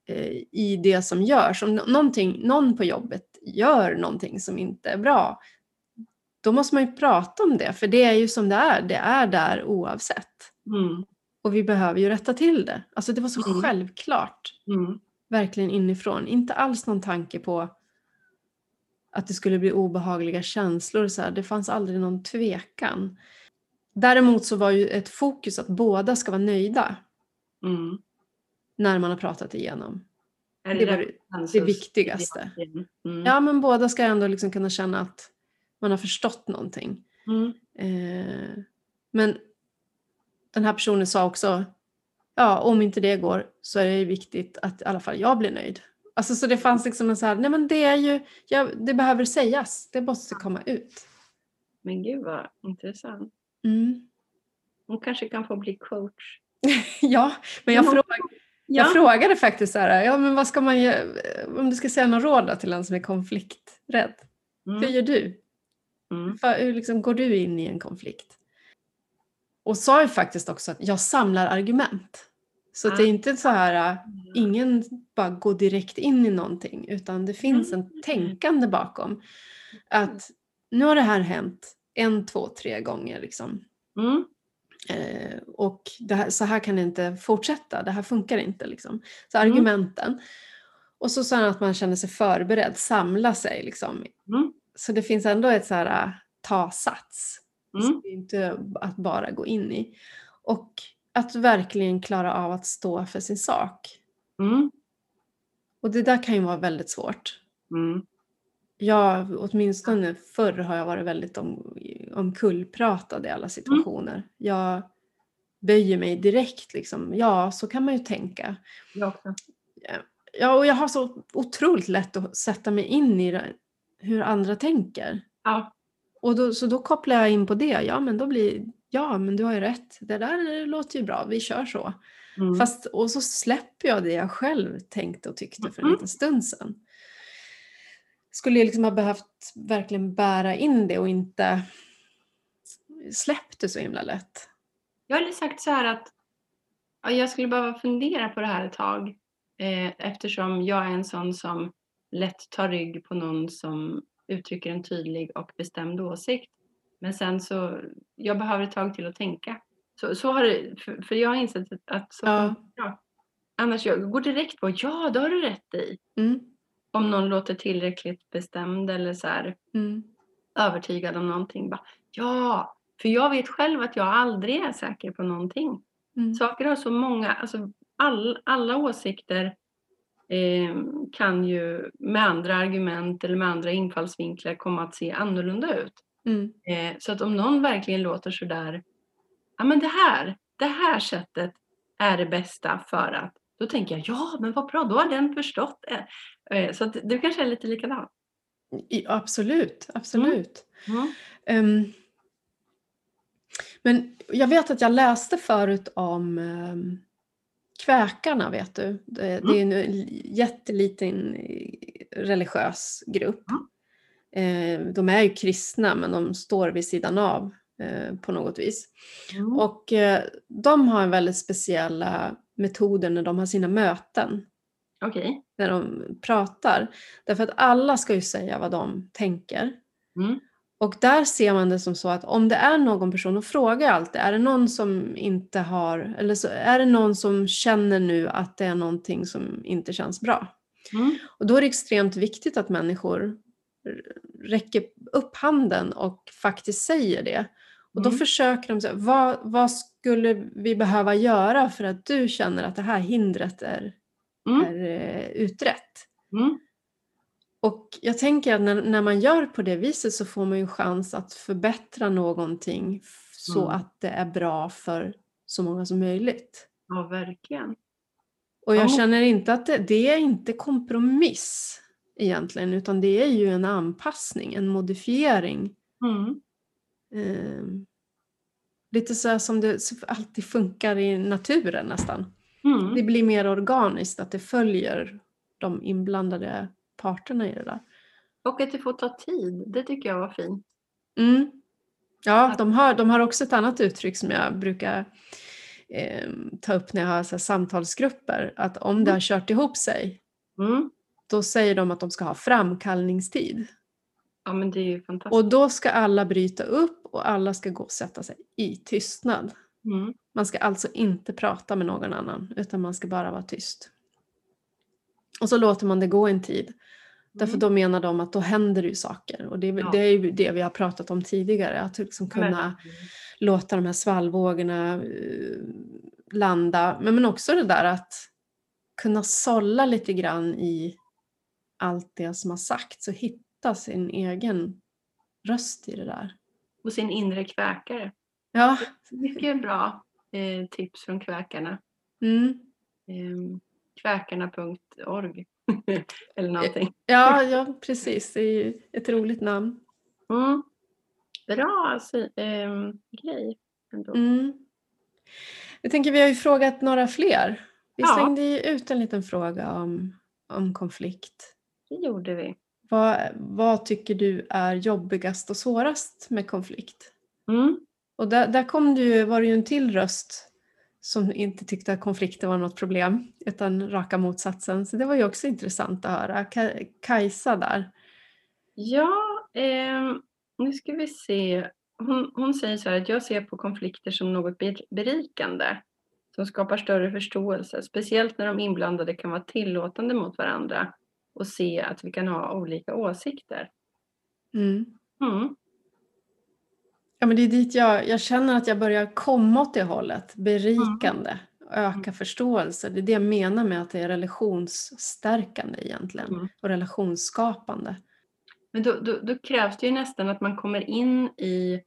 eh, i det som görs, om nå- någonting, någon på jobbet gör någonting som inte är bra, då måste man ju prata om det, för det är ju som det är, det är där oavsett. Mm. Och vi behöver ju rätta till det. Alltså det var så Mm. självklart, Mm. verkligen inifrån. Inte alls någon tanke på att det skulle bli obehagliga känslor. Så här. Det fanns aldrig någon tvekan. Däremot så var ju ett fokus att båda ska vara nöjda Mm. när man har pratat igenom. Är Det var det, det viktigaste. Mm. Ja, men båda ska ändå liksom kunna känna att man har förstått någonting. Mm. Eh, men den här personen sa också, ja om inte det går så är det viktigt att i alla fall jag blir nöjd. Alltså så det fanns liksom en så här, nej men det är ju, ja, det behöver sägas, det måste komma ut. Men gud vad intressant. Mm. Hon kanske kan få bli coach. Ja, men jag, fråg, Ja. jag frågade faktiskt så här, ja men vad ska man göra, om du ska säga någon råd till en som är konflikträdd, hur Mm. gör du? Mm. För, hur liksom går du in i en konflikt? Och sa ju faktiskt också att jag samlar argument. Så det är Ah. inte så här, äh, ingen bara går direkt in i någonting utan det finns en Mm. tänkande bakom. Att nu har det här hänt en, två, tre gånger. Liksom. Mm. Eh, och här, så här kan det inte fortsätta, det här funkar inte. Liksom. Så Mm. argumenten. Och så sa han att man känner sig förberedd, samla sig. Liksom. Mm. Så det finns ändå ett så här, äh, ta sats. Mm. Så inte att bara gå in i. Och att verkligen klara av att stå för sin sak. Mm. Och det där kan ju vara väldigt svårt. Mm. Jag, åtminstone förr har jag varit väldigt om, omkullpratad i alla situationer. Jag böjer mig direkt liksom. Ja, så kan man ju tänka. Jag också. Ja, och jag har så otroligt lätt att sätta mig in i det, hur andra tänker. Ja. Och då, så då kopplar jag in på det. Ja, men då blir ja, men du har ju rätt. Det där låter ju bra. Vi kör så. Mm. Fast, och så släpper jag det jag själv tänkte och tyckte för en Mm. liten stund sedan. Skulle jag liksom ha behövt verkligen bära in det och inte släppt det så himla lätt. Jag hade sagt så här att ja, jag skulle behöva fundera på det här ett tag. Eh, eftersom jag är en sån som lätt tar rygg på någon som uttrycker en tydlig och bestämd åsikt. Men sen så, jag behöver ett tag till att tänka. Så, så har det, för, för jag har insett att så Ja. jag. Annars jag går direkt på ja, det har du rätt i. Mm, Om någon låter tillräckligt bestämd eller så här mm, övertygad om någonting. Bara, ja, för jag vet själv att jag aldrig är säker på någonting. mm, Saker har så många, alltså all, alla åsikter kan ju med andra argument eller med andra infallsvinklar komma att se annorlunda ut. mm, Eh, så att om någon verkligen låter sådär, ja men det här, det här sättet är det bästa för att, då tänker jag ja men vad bra, då har den förstått det. Eh, så att du kanske är lite likadan. Absolut, absolut. Mm. Ehm, men jag vet att jag läste förut om um, kväkarna, vet du. Det, är en jätteliten eh, religiös grupp. Eh, de är ju kristna men de står vid sidan av eh, på något vis. Mm. Och de har en väldigt speciella metoder när de har sina möten. Okej. När de pratar. Därför att alla ska ju säga vad de tänker. Mm. Och där ser man det som så att om det är någon person, och frågar alltid, är det någon som inte har, eller så är det någon som känner nu att det är någonting som inte känns bra? Mm. Och då är det extremt viktigt att människor räcker upp handen och faktiskt säger det. Och då Mm. försöker de säga, vad, vad skulle vi behöva göra för att du känner att det här hindret är, Mm. är eh, utrett? Mm. Och jag tänker att när, när man gör på det viset så får man ju en chans att förbättra någonting så Mm. att det är bra för så många som möjligt. Ja, verkligen. Och jag Ja. känner inte att det, det är inte kompromiss egentligen utan det är ju en anpassning, en modifiering. Mm. Ehm, lite så som det alltid funkar i naturen nästan. Mm. Det blir mer organiskt, att det följer de inblandade parterna i det där. Och att det får ta tid, det tycker jag var fint. Mm. Ja, de har, de har också ett annat uttryck som jag brukar eh, ta upp när jag har så här, samtalsgrupper. Att om det Mm. har kört ihop sig, Mm. då säger de att de ska ha framkallningstid. Ja, men det är ju fantastiskt. Och då ska alla bryta upp och alla ska gå och sätta sig i tystnad. Mm. Man ska alltså inte prata med någon annan, utan man ska bara vara tyst. Och så låter man det gå en tid. Därför Mm. då menar de att då händer det ju saker. Och det, Ja. det är ju det vi har pratat om tidigare. Att liksom kunna låta de här svallvågorna eh, landa. Men, men också det där att kunna sålla lite grann i allt det som har sagts och hitta sin egen röst i det där. Och sin inre kväkare. Ja, Mycket bra eh, tips från kväkarna. mm. Eh, kväkarna.org eller någonting. ja, ja precis. Det är ett roligt namn. Mm. Bra eh, grej ändå. Mm. Jag tänker vi har ju frågat några fler. Vi Ja. slängde ju ut en liten fråga om, om konflikt. Det gjorde vi. vad, vad tycker du är jobbigast och svårast med konflikt? Mm. Och där, där kom ju, var det ju en till röst som inte tyckte att konflikter var något problem utan raka motsatsen. Så det var ju också intressant att höra. Ka- Kajsa där. Ja, eh, nu ska vi se. Hon, hon säger så här att jag ser på konflikter som något ber- berikande som skapar större förståelse, speciellt när de inblandade kan vara tillåtande mot varandra och se att vi kan ha olika åsikter. Mm. Mm. Ja, men det är dit jag, jag känner att jag börjar komma åt det hållet. Berikande, öka Mm. förståelse. Det är det jag menar med att det är relationsstärkande egentligen. Mm. Och relationsskapande. Men då, då, då krävs det ju nästan att man kommer in i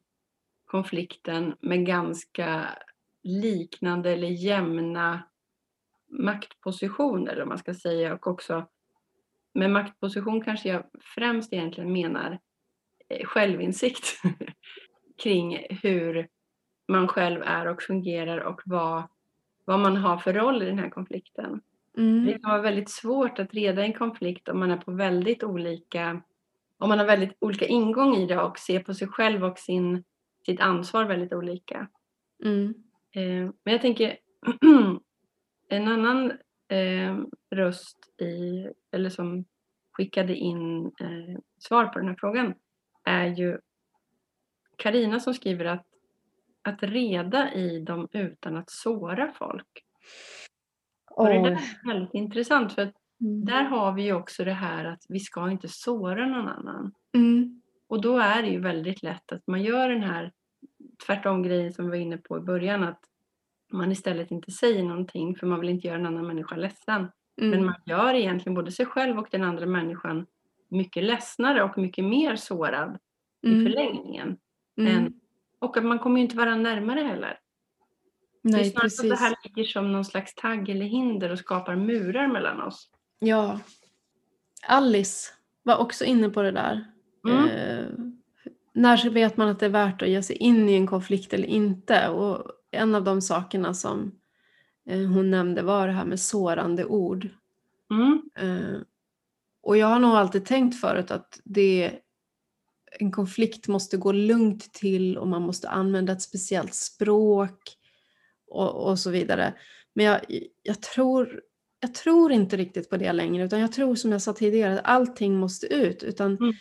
konflikten med ganska liknande eller jämna maktpositioner, om man ska säga. Och också med maktposition kanske jag främst egentligen menar eh, självinsikt kring hur man själv är och fungerar och vad, vad man har för roll i den här konflikten. Mm. Det kan vara väldigt svårt att reda en konflikt om man är på väldigt olika, om man har väldigt olika ingång i det och ser på sig själv och sin, sitt ansvar väldigt olika. Mm. Eh, men jag tänker en annan eh, röst i, eller som skickade in eh, svar på den här frågan är ju Karina som skriver att att reda i dem utan att såra folk. Och det där är väldigt intressant för att Mm. där har vi ju också det här att vi ska inte såra någon annan. Mm. Och då är det ju väldigt lätt att man gör den här tvärtom grejen som vi var inne på i början att man istället inte säger någonting för man vill inte göra en annan människa ledsen. Men Mm. man gör egentligen både sig själv och den andra människan mycket ledsnare och mycket mer sårad i Mm. förlängningen. Mm. Och att man kommer ju inte varandra närmare heller. det är Nej, snarare så att det precis. här ligger som någon slags tagg eller hinder och skapar murar mellan oss. Ja. Alice var också inne på det där. Mm. Eh, när vet man att det är värt att ge sig in i en konflikt eller inte? Och en av de sakerna som eh, hon nämnde var det här med sårande ord. Mm. Eh, och jag har nog alltid tänkt förut att det, en konflikt måste gå lugnt till och man måste använda ett speciellt språk och, och så vidare. Men jag, jag, tror, jag tror inte riktigt på det längre utan jag tror som jag sa tidigare att allting måste ut. Utan Mm.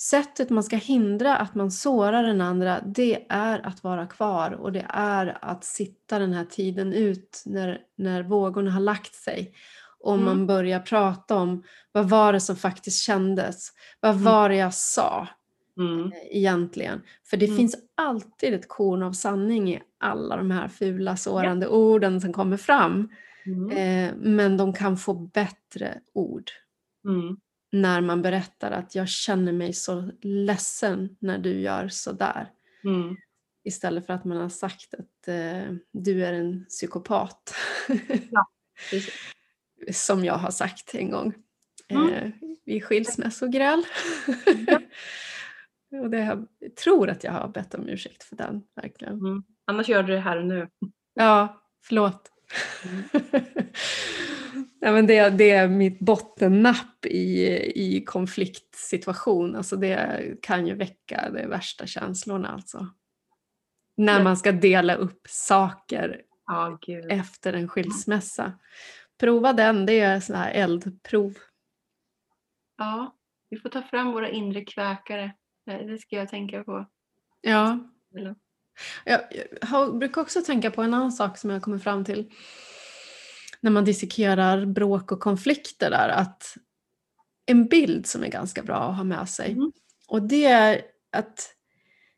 Sättet man ska hindra att man sårar den andra det är att vara kvar och det är att sitta den här tiden ut när, när vågorna har lagt sig. Och Mm. man börjar prata om vad var det som faktiskt kändes? Vad Mm. var det jag sa Mm. eh, egentligen? För det Mm. finns alltid ett korn av sanning i alla de här fula sårande orden som kommer fram. Mm. Eh, men de kan få bättre ord Mm. när man berättar att jag känner mig så ledsen när du gör så där. Mm. Istället för att man har sagt att eh, du är en psykopat. Precis. Som jag har sagt en gång. Mm. Eh, vid skilsmässogräl. Ja. och det jag tror att jag har bett om ursäkt för den, verkligen. Mm. Annars gör du det här och nu. Ja, förlåt. Mm. Nej, men det, det är mitt bottennapp i, i konfliktsituation. Alltså det kan ju väcka de värsta känslorna. Alltså. När man ska dela upp saker gud. efter en skilsmässa. Prova den, det är sån här eldprov. Ja, vi får ta fram våra inre kväkare. Det ska jag tänka på. Ja. Jag, brukar också tänka på en annan sak som jag kommer fram till när man dissekerar bråk och konflikter där, att en bild som är ganska bra att ha med sig. Mm. Och det är att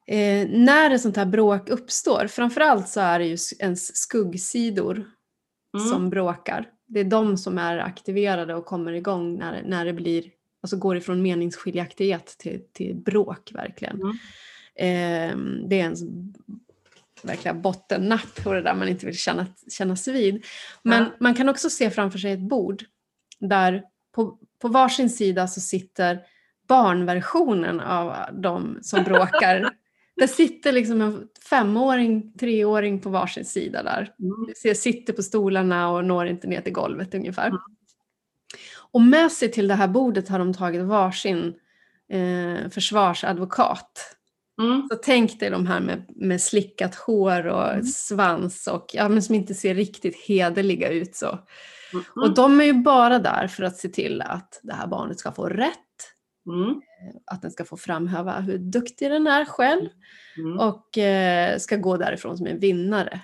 eh, när ett sånt här bråk uppstår, framförallt så är det ju ens skuggsidor Mm. som bråkar. Det är de som är aktiverade och kommer igång när, när det blir, alltså går ifrån meningsskiljaktighet till, till bråk verkligen. Mm. Eh, det är ens verkligen bottennapp på det där man inte vill känna, kännas vid. Men Ja. man kan också se framför sig ett bord där på, på varsin sida så sitter barnversionen av de som bråkar. Där sitter liksom en femåring, treåring på varsin sida där. Mm. Sitter på stolarna och når inte ner till golvet ungefär. Mm. Och med sig till det här bordet har de tagit varsin eh, försvarsadvokat. Mm. Så tänk dig de här med, med slickat hår och Mm. svans och ja, men som inte ser riktigt hederliga ut. Så. Mm. Och de är ju bara där för att se till att det här barnet ska få rätt, Mm. att den ska få framhäva hur duktig den är själv Mm. och eh, ska gå därifrån som en vinnare.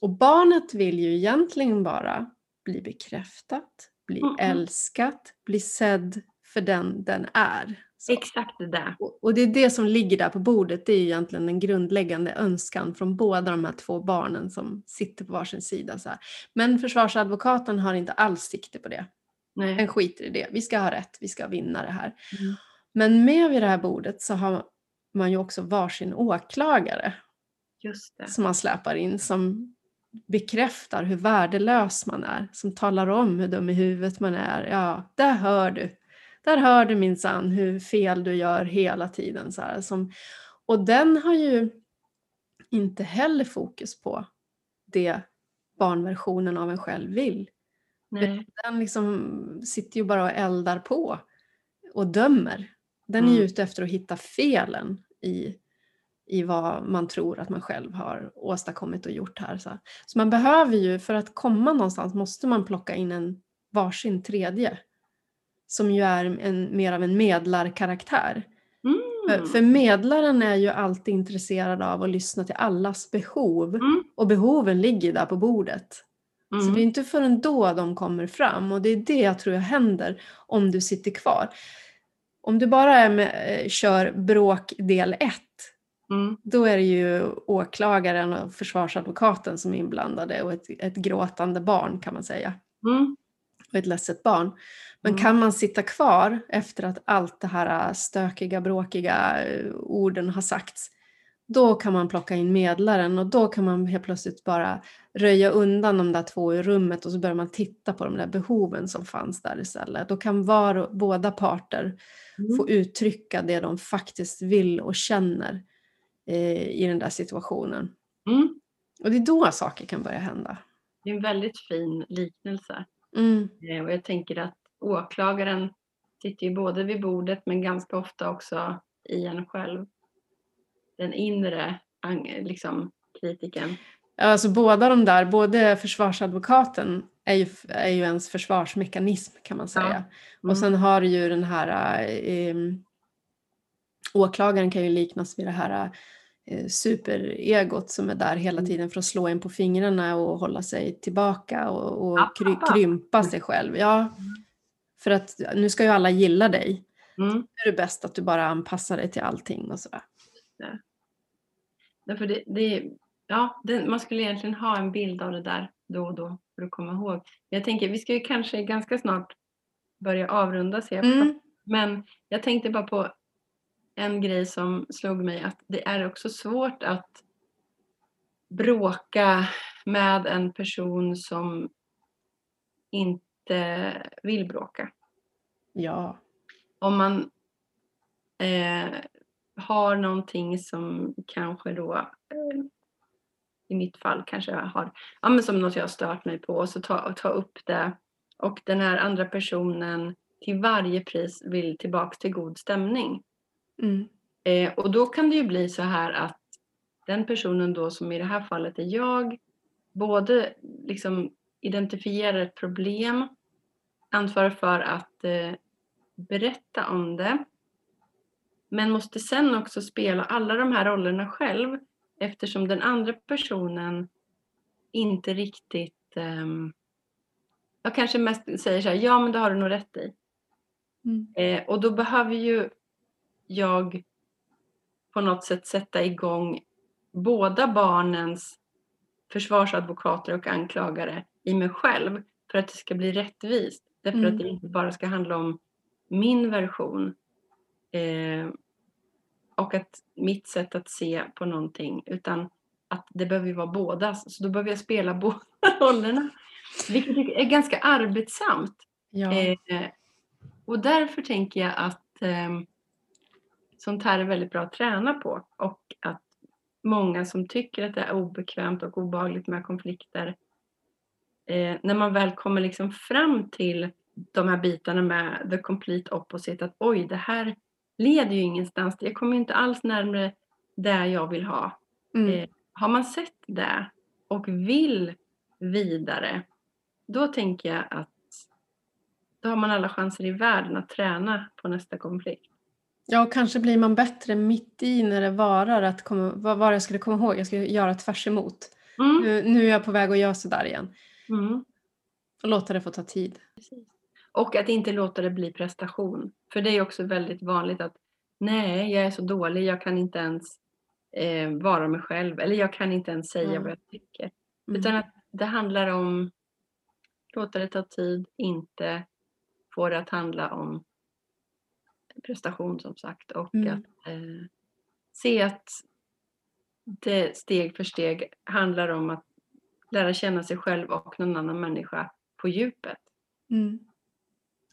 Och barnet vill ju egentligen bara bli bekräftat, bli Mm. älskat, bli sedd för den den är. Så. Exakt det där. Och det är det som ligger där på bordet, det är egentligen den grundläggande önskan från båda de här två barnen som sitter på varsin sida. Så här. Men försvarsadvokaten har inte alls sikte på det. Den Nej. skiter i det. Vi ska ha rätt, vi ska vinna det här. Mm. Men med vid det här bordet så har man ju också varsin åklagare Just det. som man släpar in som bekräftar hur värdelös man är. Som talar om hur dum i huvudet man är. Ja, där hör du. Där hör du minsann hur fel du gör hela tiden. Så här, som, och den har ju inte heller fokus på det barnversionen av en själv vill. Nej. Den liksom sitter ju bara och eldar på och dömer. Den är ju Mm. ute efter att hitta felen i, i vad man tror att man själv har åstadkommit och gjort här. Så, så man behöver ju, för att komma någonstans, måste man plocka in en varsin tredje. Som ju är en, mer av en medlarkaraktär. För, Mm. för medlaren är ju alltid intresserad av att lyssna till allas behov. Mm. Och behoven ligger där på bordet. Så Mm. det är inte förrän då de kommer fram och det är det jag tror jag händer om du sitter kvar. Om du bara med, eh, kör bråk del 1, Mm. då är det ju åklagaren och försvarsadvokaten som är inblandade och ett, ett gråtande barn kan man säga. Mm. Och ett ledset barn. Men Mm. kan man sitta kvar efter att allt det här stökiga, bråkiga eh, orden har sagts, då kan man plocka in medlaren och då kan man helt plötsligt bara röja undan de där två i rummet och så börjar man titta på de där behoven som fanns där istället. Då kan var och, båda parter Mm. få uttrycka det de faktiskt vill och känner i den där situationen. Mm. Och det är då saker kan börja hända. Det är en väldigt fin liknelse. Mm. Eh, Och jag tänker att åklagaren sitter ju både vid bordet men ganska ofta också i en själv. Den inre liksom, kritiken. Alltså båda de där, både försvarsadvokaten är ju, är ju ens försvarsmekanism kan man säga. Mm. Och sen har du ju den här eh, åklagaren kan ju liknas vid det här eh, superegot som är där hela Mm. tiden för att slå en på fingrarna och hålla sig tillbaka och, och App, kry, app, app. krympa sig själv. Ja, för att nu ska ju alla gilla dig. Mm. Nu är det bäst att du bara anpassar dig till allting och sådär. Därför det, det, ja, det, man skulle egentligen ha en bild av det där då och då för att komma ihåg. Jag tänker vi ska ju kanske ganska snart börja avrunda ser jag Mm. Men jag tänkte bara på en grej som slog mig att det är också svårt att bråka med en person som inte vill bråka. Ja. Om man eh, har någonting som kanske då eh, i mitt fall kanske jag har, ja men som något jag har stört mig på och så ta, ta upp det och den här andra personen till varje pris vill tillbaks till god stämning. Mm. Eh, och då kan det ju bli så här att den personen då som i det här fallet är jag både liksom identifierar ett problem, ansvarar för att eh, berätta om det men måste sen också spela alla de här rollerna själv eftersom den andra personen inte riktigt ehm, jag kanske mest säger så här, ja men det har du nog rätt i. Mm. Eh, och då behöver ju jag på något sätt sätta igång båda barnens försvarsadvokater och anklagare i mig själv för att det ska bli rättvist. Därför Mm. att det inte bara ska handla om min version eh, och att mitt sätt att se på någonting utan att det behöver ju vara bådas. Så då behöver jag spela båda rollerna. Vilket är ganska arbetsamt. Ja. Eh, och därför tänker jag att eh, sånt här är väldigt bra att träna på och att många som tycker att det är obekvämt och obehagligt med konflikter eh, när man väl kommer liksom fram till de här bitarna med the complete opposite. Att oj, det här leder ju ingenstans. Jag kommer inte alls närmare där jag vill ha. Mm. Eh, har man sett det och vill vidare, då tänker jag att då har man alla chanser i världen att träna på nästa konflikt. Ja, och kanske blir man bättre mitt i när det varar att komma, vad var jag skulle komma ihåg? Jag skulle göra tvärs emot. Mm. Nu, nu är jag på väg att göra sådär igen. Mm. Och låta det få ta tid. Och att inte låta det bli prestation. För det är också väldigt vanligt att nej, jag är så dålig, jag kan inte ens eh, vara mig själv. Eller jag kan inte ens säga Mm. vad jag tycker. Mm. Utan att det handlar om låta det ta tid, inte få det att handla om prestation som sagt. Och Mm. att eh, se att det steg för steg handlar om att lära känna sig själv och någon annan människa på djupet. Mm.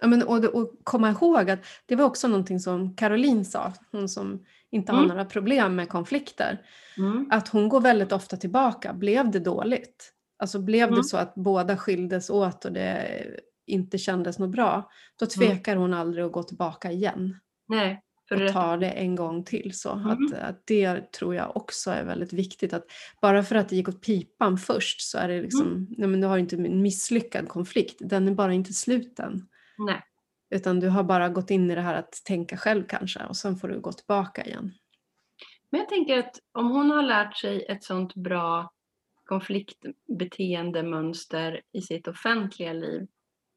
Ja, men, och, och komma ihåg att det var också någonting som Caroline sa, hon som inte har Mm. några problem med konflikter, Mm. att hon går väldigt ofta tillbaka. Blev det dåligt? Alltså blev Mm. det så att båda skildes åt och det inte kändes något bra, då tvekar hon aldrig att gå tillbaka igen Nej, för och det ta det en gång till. Så Mm. att, att det tror jag också är väldigt viktigt. Att bara för att det gick åt pipan först så är det liksom, Mm. nej men du har inte en misslyckad konflikt, den är bara inte slut än. Nej. Utan du har bara gått in i det här att tänka själv kanske och sen får du gå tillbaka igen. Men jag tänker att om hon har lärt sig ett sånt bra konfliktbeteendemönster i sitt offentliga liv,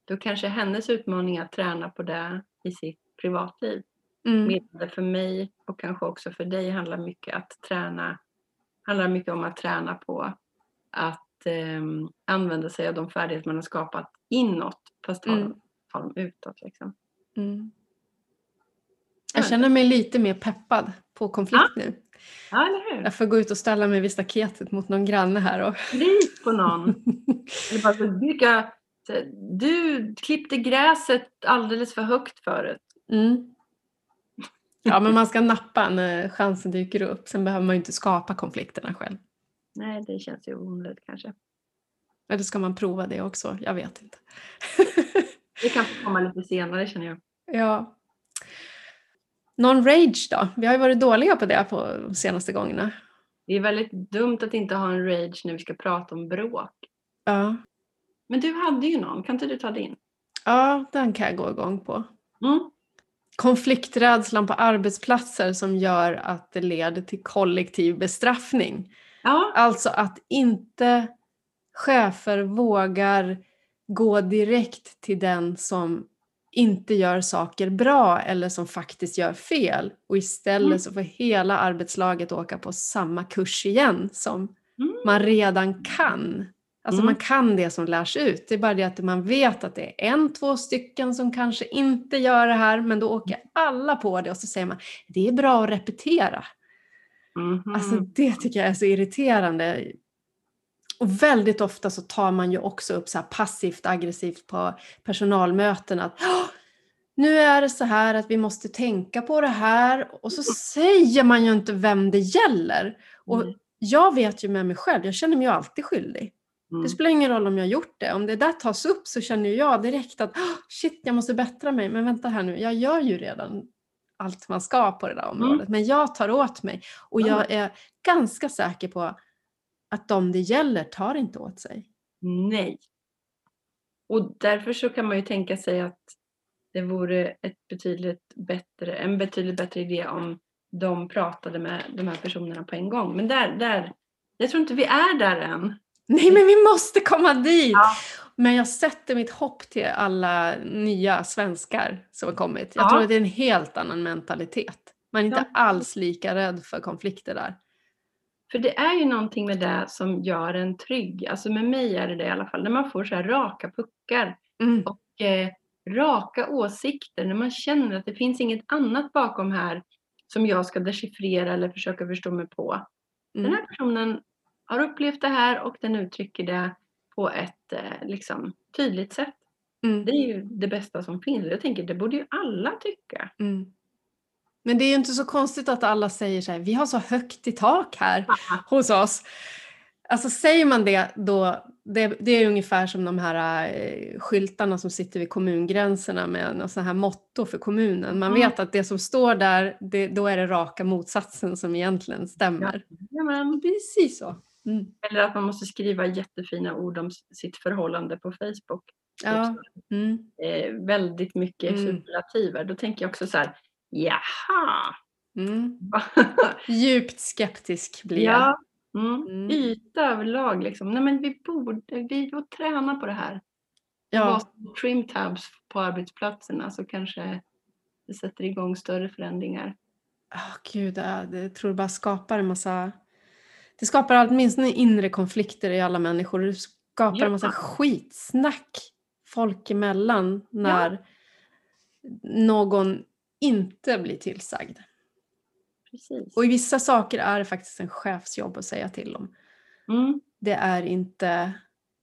då kanske hennes utmaning är att träna på det i sitt privatliv. Mm. Medan för mig och kanske också för dig handlar mycket att träna, handlar mycket om att träna på att ehm, använda sig av de färdigheter man har skapat inåt, fast ta, Mm. dem, ta dem utåt. Liksom. Mm. Ja. Jag känner mig lite mer peppad på konflikt nu. Ja, eller hur? Jag får gå ut och ställa mig vid staketet mot någon granne här. Och Rit på någon. Eller bara vilka, du klippte gräset alldeles för högt förut. mm. Ja, men man ska nappa när chansen dyker upp. Sen behöver man ju inte skapa konflikterna själv. Nej, det känns ju onödigt kanske. Eller ska man prova det också? Jag vet inte. Det kan komma lite senare känner jag. ja. Non-rage då? Vi har ju varit dåliga på det på de senaste gångerna. Det är väldigt dumt att inte ha en rage när vi ska prata om bråk. Ja. Men du hade ju någon, kan inte du ta din? ja, den kan jag gå igång på. Mm. konflikträdslan på arbetsplatser som gör att det leder till kollektiv bestraffning. Ja, Alltså att inte chefer vågar gå direkt till den som inte gör saker bra eller som faktiskt gör fel och istället Mm. så får hela arbetslaget åka på samma kurs igen som Mm. man redan kan. Alltså Mm. man kan det som lärs ut. Det är bara det att man vet att det är en, två stycken som kanske inte gör det här men då åker alla på det och så säger man det är bra att repetera. Mhm. Alltså det tycker jag är så irriterande. Och väldigt ofta så tar man ju också upp så här passivt aggressivt på personalmöten att "Åh, nu är det så här att vi måste tänka på det här och så säger man ju inte vem det gäller. Och Mm. jag vet ju med mig själv, jag känner mig ju alltid skyldig. Mm. Det spelar ingen roll om jag har gjort det. Om det där tas upp så känner jag direkt att "Åh, shit, jag måste bättra mig. Men vänta här nu, jag gör ju redan allt man ska på det där området. Men jag tar åt mig. Och Ja. jag är ganska säker på att de det gäller tar inte åt sig. Nej. Och därför så kan man ju tänka sig att det vore ett betydligt bättre, en betydligt bättre idé om de pratade med de här personerna på en gång. Men där, där, jag tror inte vi är där än. Nej, men vi måste komma dit! Ja. Men jag sätter mitt hopp till alla nya svenskar som har kommit. Jag Ja. tror att det är en helt annan mentalitet. Man är inte Ja. alls lika rädd för konflikter där. För det är ju någonting med det som gör en trygg. Alltså med mig är det det i alla fall. När man får så här raka puckar Mm. och eh, raka åsikter. När man känner att det finns inget annat bakom här som jag ska dechiffrera eller försöka förstå mig på. Den Mm. här personen har upplevt det här och den uttrycker det på ett eh, liksom, tydligt sätt. Mm. Det är ju det bästa som finns. Jag tänker det borde ju alla tycka. Mm. Men det är ju inte så konstigt att alla säger så här, vi har så högt i tak här hos oss. Alltså säger man det då, det, det är ungefär som de här eh, skyltarna som sitter vid kommungränserna med något sånt här motto för kommunen. Man Mm. vet att det som står där, det, då är det raka motsatsen som egentligen stämmer. Jajamän. Precis så. Mm. Eller att man måste skriva jättefina ord om sitt förhållande på Facebook. Ja. Mm. Eh, väldigt mycket Mm. superlativer. Då tänker jag också så här, jaha. Mm. Djupt skeptisk blir jag. ja. Mm. Mm. Yta överlag liksom. Nej men vi borde, vi får träna på det här. Ja. Trim tabs på arbetsplatserna så kanske det sätter igång större förändringar. Oh, gud, det jag tror det bara skapar en massa... Det skapar åtminstone inre konflikter i alla människor. Det skapar Ja. en massa skitsnack folk emellan när någon inte blir tillsagd. Precis. Och i vissa saker är det faktiskt en chefsjobb att säga till om. Mm. Det är inte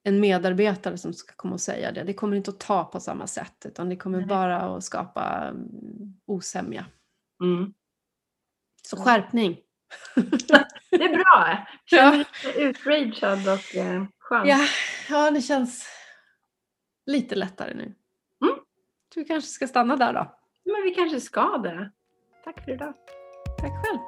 en medarbetare som ska komma och säga det. Det kommer inte att ta på samma sätt utan det kommer Nej. bara att skapa mm, osämja. Mm. Så skärpning! Det är bra. Ja. Känner dig lite outragead och eh, skön. Ja, ja, det känns lite lättare nu. Mm. Du kanske ska stanna där då. Men vi kanske ska det. Tack för idag. Tack själv.